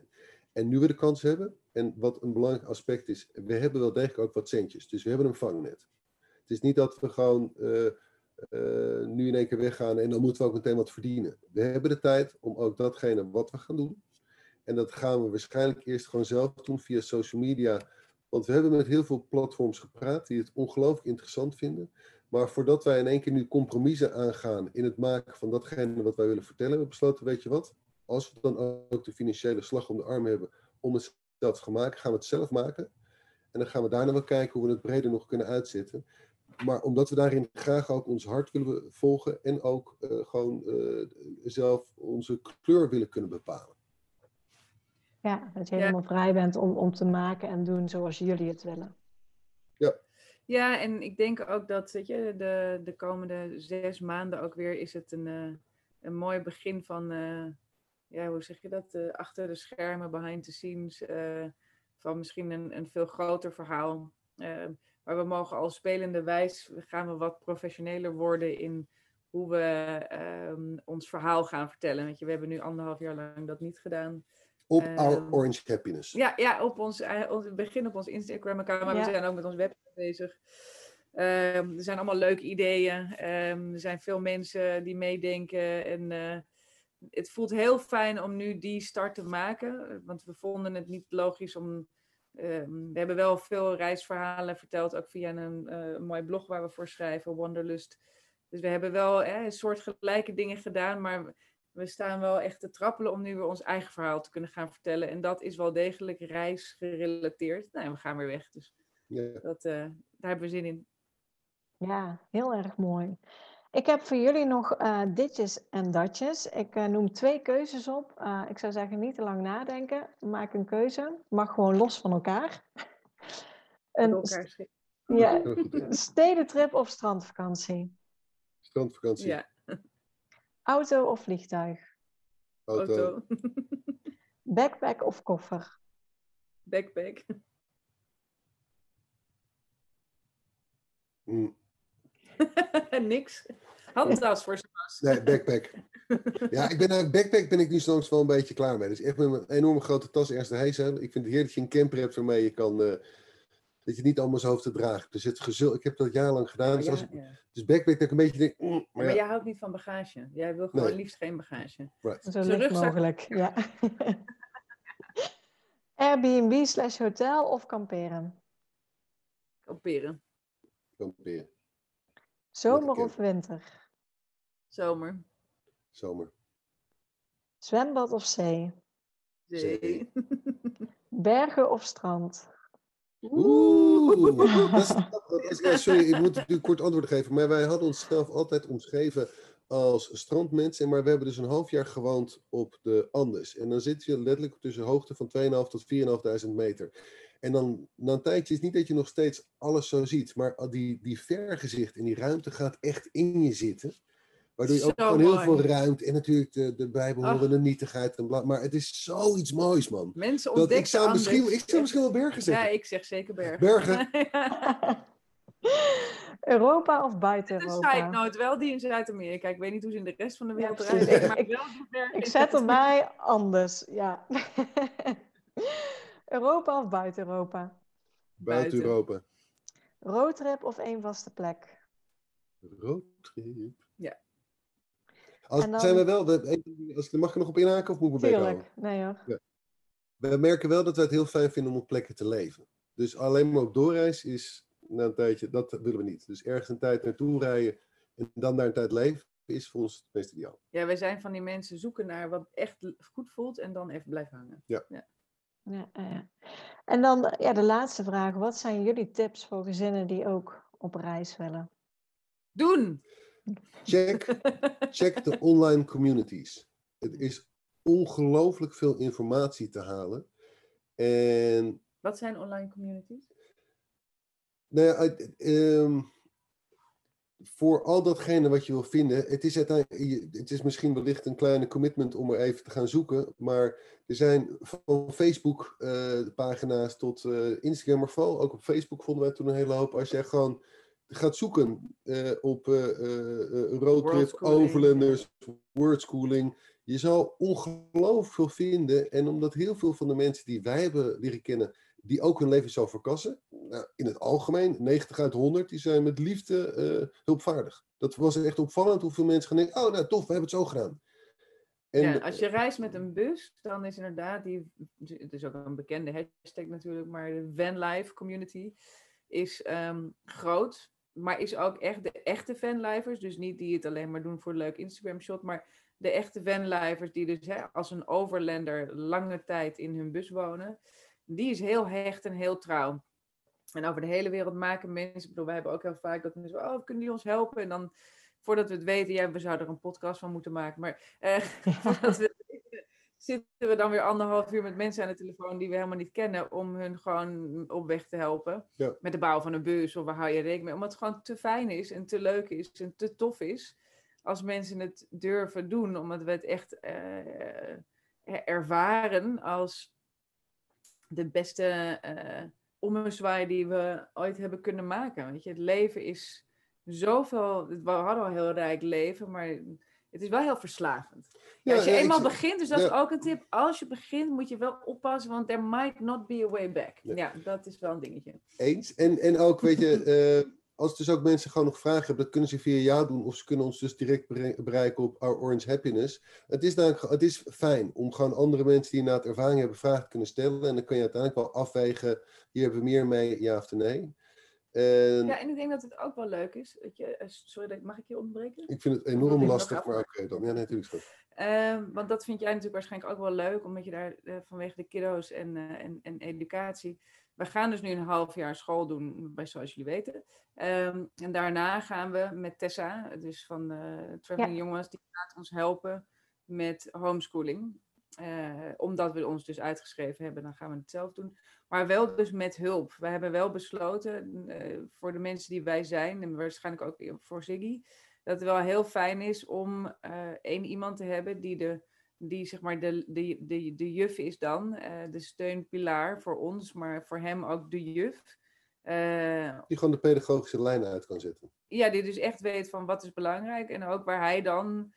En nu we de kans hebben, en wat een belangrijk aspect is, we hebben wel degelijk ook wat centjes. Dus we hebben een vangnet. Het is niet dat we gewoon eh, eh, nu in één keer weggaan en dan moeten we ook meteen wat verdienen. We hebben de tijd om ook datgene wat we gaan doen. En dat gaan we waarschijnlijk eerst gewoon zelf doen via social media. Want we hebben met heel veel platforms gepraat die het ongelooflijk interessant vinden. Maar voordat wij in één keer nu compromissen aangaan in het maken van datgene wat wij willen vertellen, hebben we besloten, weet je wat, als we dan ook de financiële slag om de arm hebben om het zelf te gaan maken, gaan we het zelf maken. En dan gaan we daarna wel kijken hoe we het breder nog kunnen uitzetten. Maar omdat we daarin graag ook ons hart willen volgen en ook eh, gewoon eh, zelf onze kleur willen kunnen bepalen. Ja, dat je Ja. helemaal vrij bent om, om te maken en doen zoals jullie het willen. Ja, en ik denk ook dat weet je, de, de komende zes maanden ook weer is het een, eh, een mooi begin van, eh, ja, hoe zeg je dat, eh, achter de schermen, behind the scenes, eh, van misschien een, een veel groter verhaal. Maar we mogen als spelende wijs, gaan we wat professioneler worden in hoe we ehm, ons verhaal gaan vertellen. Weet je, we hebben nu anderhalf jaar lang dat niet gedaan. Op Ehm, Our Orange Happiness. Ja, ja op ons, eh, ons begin op ons Instagram-account, maar Ja. we zijn ook met ons website bezig. Ehm, er zijn allemaal leuke ideeën. Ehm, er zijn veel mensen die meedenken. En eh, het voelt heel fijn om nu die start te maken. Want we vonden het niet logisch om. Ehm, we hebben wel veel reisverhalen verteld, ook via een eh, mooi blog waar we voor schrijven, Wanderlust. Dus we hebben wel eh, een soort gelijke dingen gedaan, maar we staan wel echt te trappelen om nu weer ons eigen verhaal te kunnen gaan vertellen. En dat is wel degelijk reisgerelateerd. Nou, we gaan weer weg, dus Ja. dat, eh, daar hebben we zin in. Ja, heel erg mooi. Ik heb voor jullie nog eh, ditjes en datjes. Ik eh, noem twee keuzes op. Eh, ik zou zeggen, niet te lang nadenken. Maak een keuze. Mag gewoon los van elkaar. Een elkaar ja, stedentrip of strandvakantie? Strandvakantie, Ja, Auto of vliegtuig? auto. auto, Backpack of koffer? backpack. Mm, Niks. Handtas voor Sebas. Nee, backpack. Ja, ik ben eigenlijk backpack ben ik nu soms wel een beetje klaar mee. Dus echt met een enorme grote tas ergens erheen zijn. Ik vind het heerlijk dat je een camper hebt waarmee je kan... eh, dat je niet allemaal zo hoeft te dragen. Dus het gezul, ik heb dat jarenlang gedaan. Dus, Ja, als ik, ja. dus backpack dat ik een beetje denk... mm, maar Maar ja, jij houdt niet van bagage. Jij wil gewoon Nee. liefst geen bagage. right. Zo Zijn licht rugzak. mogelijk, ja. Airbnb slash hotel of kamperen? Kamperen. Kamperen. Zomer of winter? Zomer. Zomer. Zwembad of zee? Zee. Zee. Bergen of strand? Oeh, dat is, dat is- sorry, ik moet natuurlijk kort antwoord geven. Maar wij hadden onszelf altijd omschreven als strandmensen. Maar we hebben dus een half jaar gewoond op de Andes. En dan zit je letterlijk tussen een hoogte van 2.500 tot 4.500 meter. En dan na een tijdje is het niet dat je nog steeds alles zo ziet. Maar die, die vergezicht en die ruimte gaat echt in je zitten. Waardoor je ook gewoon heel mooi. veel ruimt. En natuurlijk de, de bijbehorende Ach. nietigheid. En bla, maar het is zoiets moois, man. Mensen Dat, ontdekken ik, zou misschien, ik zou misschien wel bergen Ja, zeggen. ik zeg zeker bergen. Bergen. Europa of buiten Een Europa? side note, wel die in Zuid-Amerika. Ik weet niet hoe ze in de rest van de wereld Ja, rijden. maar Ik- wel Ik zet Zuid-Amerika. erbij anders, ja. Europa of buiten Europa? Buiten Buiten. Europa. Roadtrip of één vaste plek? Roadtrip. Ja. Als, dan- zijn we wel, als, mag ik er nog op inhaken of moet ik houden? Tuurlijk, nee hoor. We merken wel dat we het heel fijn vinden om op plekken te leven. Dus alleen maar op doorreis is na een tijdje, dat willen we niet. Dus ergens een tijd naartoe rijden en dan daar een tijd leven is voor ons het meest ideaal. Ja, wij zijn van die mensen zoeken naar wat echt goed voelt en dan even blijven hangen. Ja, ja, ja. En dan ja, de laatste vraag. Wat zijn jullie tips voor gezinnen die ook op reis willen? Doen! Check, check de online communities. Het is ongelooflijk veel informatie te halen. En Wat zijn online communities? Nou ja, ehm, voor al datgene wat je wil vinden, het is, het is misschien wellicht een kleine commitment om er even te gaan zoeken, maar er zijn van Facebook eh, pagina's tot eh, Instagram, maar vooral ook op Facebook vonden wij toen een hele hoop. Als jij gewoon gaat zoeken eh, op eh, roadtrip, overlanders, wordschooling, je zal ongelooflijk veel vinden. En omdat heel veel van de mensen die wij hebben leren kennen, die ook hun leven zo verkassen. Nou, in het algemeen, 90 uit 100, die zijn met liefde hulpvaardig. Dat was echt opvallend hoeveel mensen gaan denken, oh nou tof, we hebben het zo gedaan. En, ja, als je reist met een bus, dan is inderdaad die, het is ook een bekende hashtag natuurlijk, maar de vanlife community is ehm, groot, maar is ook echt de echte vanlifers, dus niet die het alleen maar doen voor een leuk Instagram shot, maar de echte vanlifers die dus hè, als een overlander lange tijd in hun bus wonen, die is heel hecht en heel trouw. En over de hele wereld maken mensen, ik bedoel, wij hebben ook heel vaak dat mensen, oh, kunnen die ons helpen? En dan, voordat we het weten, ja, we zouden er een podcast van moeten maken, maar eh, zitten we dan weer anderhalf uur met mensen aan de telefoon die we helemaal niet kennen, om hun gewoon op weg te helpen. Ja. Met de bouw van een bus of waar hou je rekening mee? Omdat het gewoon te fijn is en te leuk is en te tof is als mensen het durven doen, omdat we het echt eh, ervaren als de beste eh ommezwaai die we ooit hebben kunnen maken. Weet je, het leven is zoveel. We hadden al een heel rijk leven, maar het is wel heel verslavend. Ja, als je ja, eenmaal begint, dus dat ja. is ook een tip. Als je begint, moet je wel oppassen, want there might not be a way back. Ja. Dat is wel een dingetje. Eens. En, en ook, weet je, eh, als dus ook mensen gewoon nog vragen hebben, dat kunnen ze via jou doen. Of ze kunnen ons dus direct bere- bereiken op Our Orange Happiness. Het is, ge- het is fijn om gewoon andere mensen die inderdaad ervaring hebben, vragen te kunnen stellen. En dan kun je uiteindelijk wel afwegen, hier hebben we meer mee, ja of nee. En Ja, en ik denk dat het ook wel leuk is. Dat je, eh, sorry, mag ik je onderbreken? ik vind het enorm lastig, maar oké dan. Ja, nee, natuurlijk. schat. Ehm, want dat vind jij natuurlijk waarschijnlijk ook wel leuk, omdat je daar eh, vanwege de kiddo's en, eh, en, en educatie. We gaan dus nu een half jaar school doen, bij, zoals jullie weten. Ehm, en daarna gaan we met Tessa, dus van uh, Traveling Jongens, die gaat ons helpen met homeschooling. Eh, omdat we ons dus uitgeschreven hebben, dan gaan we het zelf doen. Maar wel dus met hulp. We hebben wel besloten, eh, voor de mensen die wij zijn, en waarschijnlijk ook voor Ziggy, dat het wel heel fijn is om eh, één iemand te hebben die de, die zeg maar de, de, de, de juf is dan, eh, de steunpilaar voor ons, maar voor hem ook de juf. Die gewoon de pedagogische lijn uit kan zetten. ja, die dus echt weet van wat is belangrijk en ook waar hij dan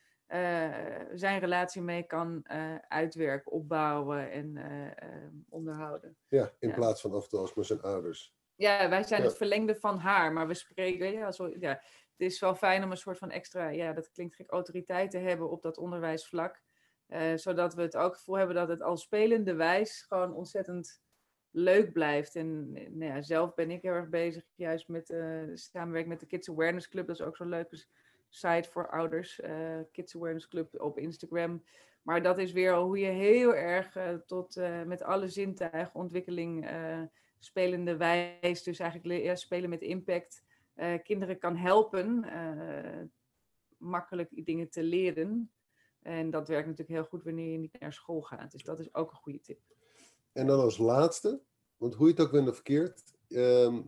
zijn relatie mee kan eh, uitwerken, opbouwen en eh, eh, onderhouden. Ja, in Ja. plaats van af en toe als maar zijn ouders. Ja, wij zijn Ja. het verlengde van haar, maar we spreken, ja, zo, ja, het is wel fijn om een soort van extra, ja, dat klinkt gek, autoriteit te hebben op dat onderwijsvlak. Eh, zodat we het ook gevoel hebben dat het al spelende wijs gewoon ontzettend leuk blijft. En eh, nou ja, zelf ben ik heel erg bezig juist met eh samenwerking met de Kids Awareness Club. Dat is ook zo'n leuke site voor ouders. eh, Kids Awareness Club op Instagram. Maar dat is weer hoe je heel erg eh, tot eh, met alle zintuigenontwikkeling eh, spelende wijs, dus eigenlijk spelen met impact, kinderen kan helpen makkelijk dingen te leren. En dat werkt natuurlijk heel goed wanneer je niet naar school gaat. Dus dat is ook een goede tip. En dan als laatste, want hoe je het ook bent verkeerd, ehm,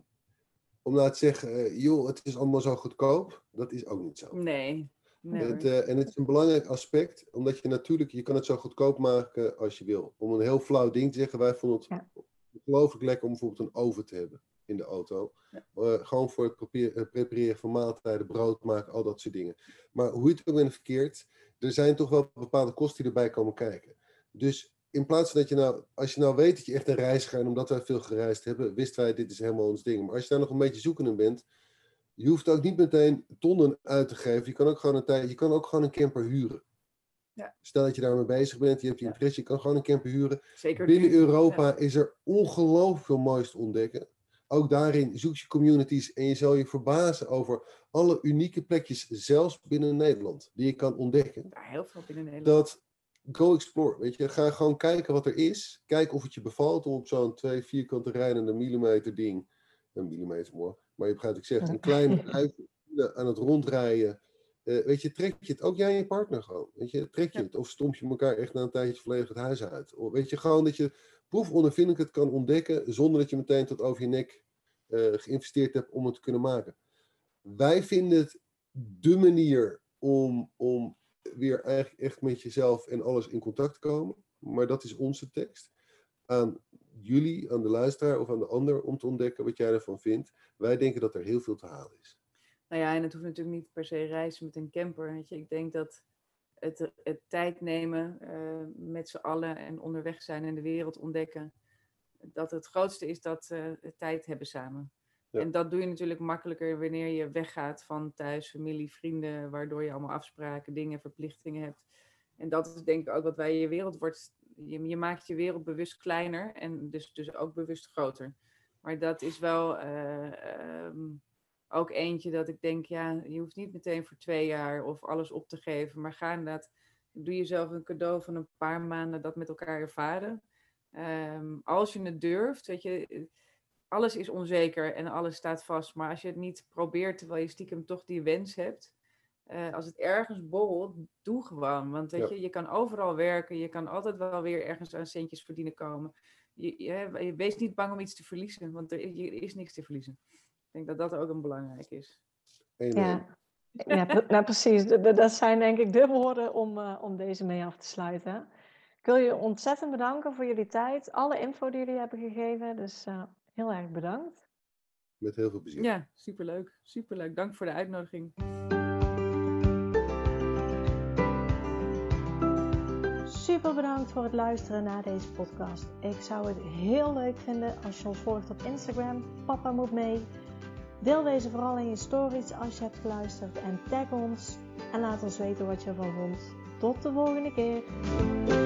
om nou te zeggen, eh, joh, het is allemaal zo goedkoop, dat is ook niet zo. Nee. Het, uh, en het is een belangrijk aspect, omdat je natuurlijk, je kan het zo goedkoop maken als je wil. Om een heel flauw ding te zeggen, wij vonden het ja. ongelooflijk lekker om bijvoorbeeld een oven te hebben in de auto. Ja. Uh, gewoon voor het prepareren, prepareren van maaltijden, brood maken, al dat soort dingen. Maar hoe je het ook bent verkeerd, er zijn toch wel bepaalde kosten die erbij komen kijken. Dus in plaats van dat je nou, als je nou weet dat je echt een reiziger en omdat wij veel gereisd hebben, wisten wij dit is helemaal ons ding. Maar als je daar nog een beetje zoekende bent, je hoeft ook niet meteen tonnen uit te geven. Je kan ook gewoon een tijd, je kan ook gewoon een camper huren. Ja. Stel dat je daarmee bezig bent, je hebt je interesse, je kan gewoon een camper huren. Zeker Binnen Europa is er ongelooflijk veel moois te ontdekken. Ook daarin zoek je communities en je zal je verbazen over alle unieke plekjes, zelfs binnen Nederland, die je kan ontdekken. Ja, heel veel binnen Nederland. Dat go explore, weet je. Ga gewoon kijken wat er is. Kijk of het je bevalt om op zo'n twee vierkante rijdende millimeter ding, een millimeter mooi, maar je begrijpt ik zeg, een kleine uit aan het rondrijden. Uh, weet je, trek je het, ook jij en je partner gewoon. Weet je, trek je het of stomp je elkaar echt na een tijdje volledig het huis uit. Of weet je, gewoon dat je proefondervindelijk het kan ontdekken zonder dat je meteen tot over je nek uh, geïnvesteerd hebt om het te kunnen maken. Wij vinden het de manier om, om weer eigenlijk echt met jezelf en alles in contact komen. Maar dat is onze tekst. Aan jullie, aan de luisteraar of aan de ander om te ontdekken wat jij ervan vindt. Wij denken dat er heel veel te halen is. Nou ja, en het hoeft natuurlijk niet per se reizen met een camper. Weet je. Ik denk dat het, het tijd nemen uh, met z'n allen en onderweg zijn en de wereld ontdekken, dat het grootste is dat uh, tijd hebben samen. En dat doe je natuurlijk makkelijker wanneer je weggaat van thuis, familie, vrienden, waardoor je allemaal afspraken, dingen, verplichtingen hebt. En dat is denk ik ook wat wij je wereld wordt. Je, je maakt je wereld bewust kleiner en dus, dus ook bewust groter. Maar dat is wel uh, um, ook eentje dat ik denk, ja, je hoeft niet meteen voor twee jaar of alles op te geven, maar ga inderdaad, doe jezelf een cadeau van een paar maanden dat met elkaar ervaren. Um, als je het durft, weet je, alles is onzeker en alles staat vast. Maar als je het niet probeert terwijl je stiekem toch die wens hebt. Uh, als het ergens borrelt, doe gewoon. Want weet je, je kan overal werken. Je kan altijd wel weer ergens aan centjes verdienen komen. Je, je, je wees niet bang om iets te verliezen. Want er, er, is niks te verliezen. Ik denk dat dat ook een belangrijk is. Ja. Ja, nou precies. Dat zijn denk ik de woorden om, uh, om deze mee af te sluiten. Ik wil je ontzettend bedanken voor jullie tijd. Alle info die jullie hebben gegeven. Dus uh, Heel erg bedankt. Met heel veel plezier. Ja, superleuk. Superleuk. Dank voor de uitnodiging. Super bedankt voor het luisteren naar deze podcast. Ik zou het heel leuk vinden als je ons volgt op Instagram. Papa moet mee. Deel deze vooral in je stories als je hebt geluisterd en tag ons. En laat ons weten wat je ervan vond. Tot de volgende keer.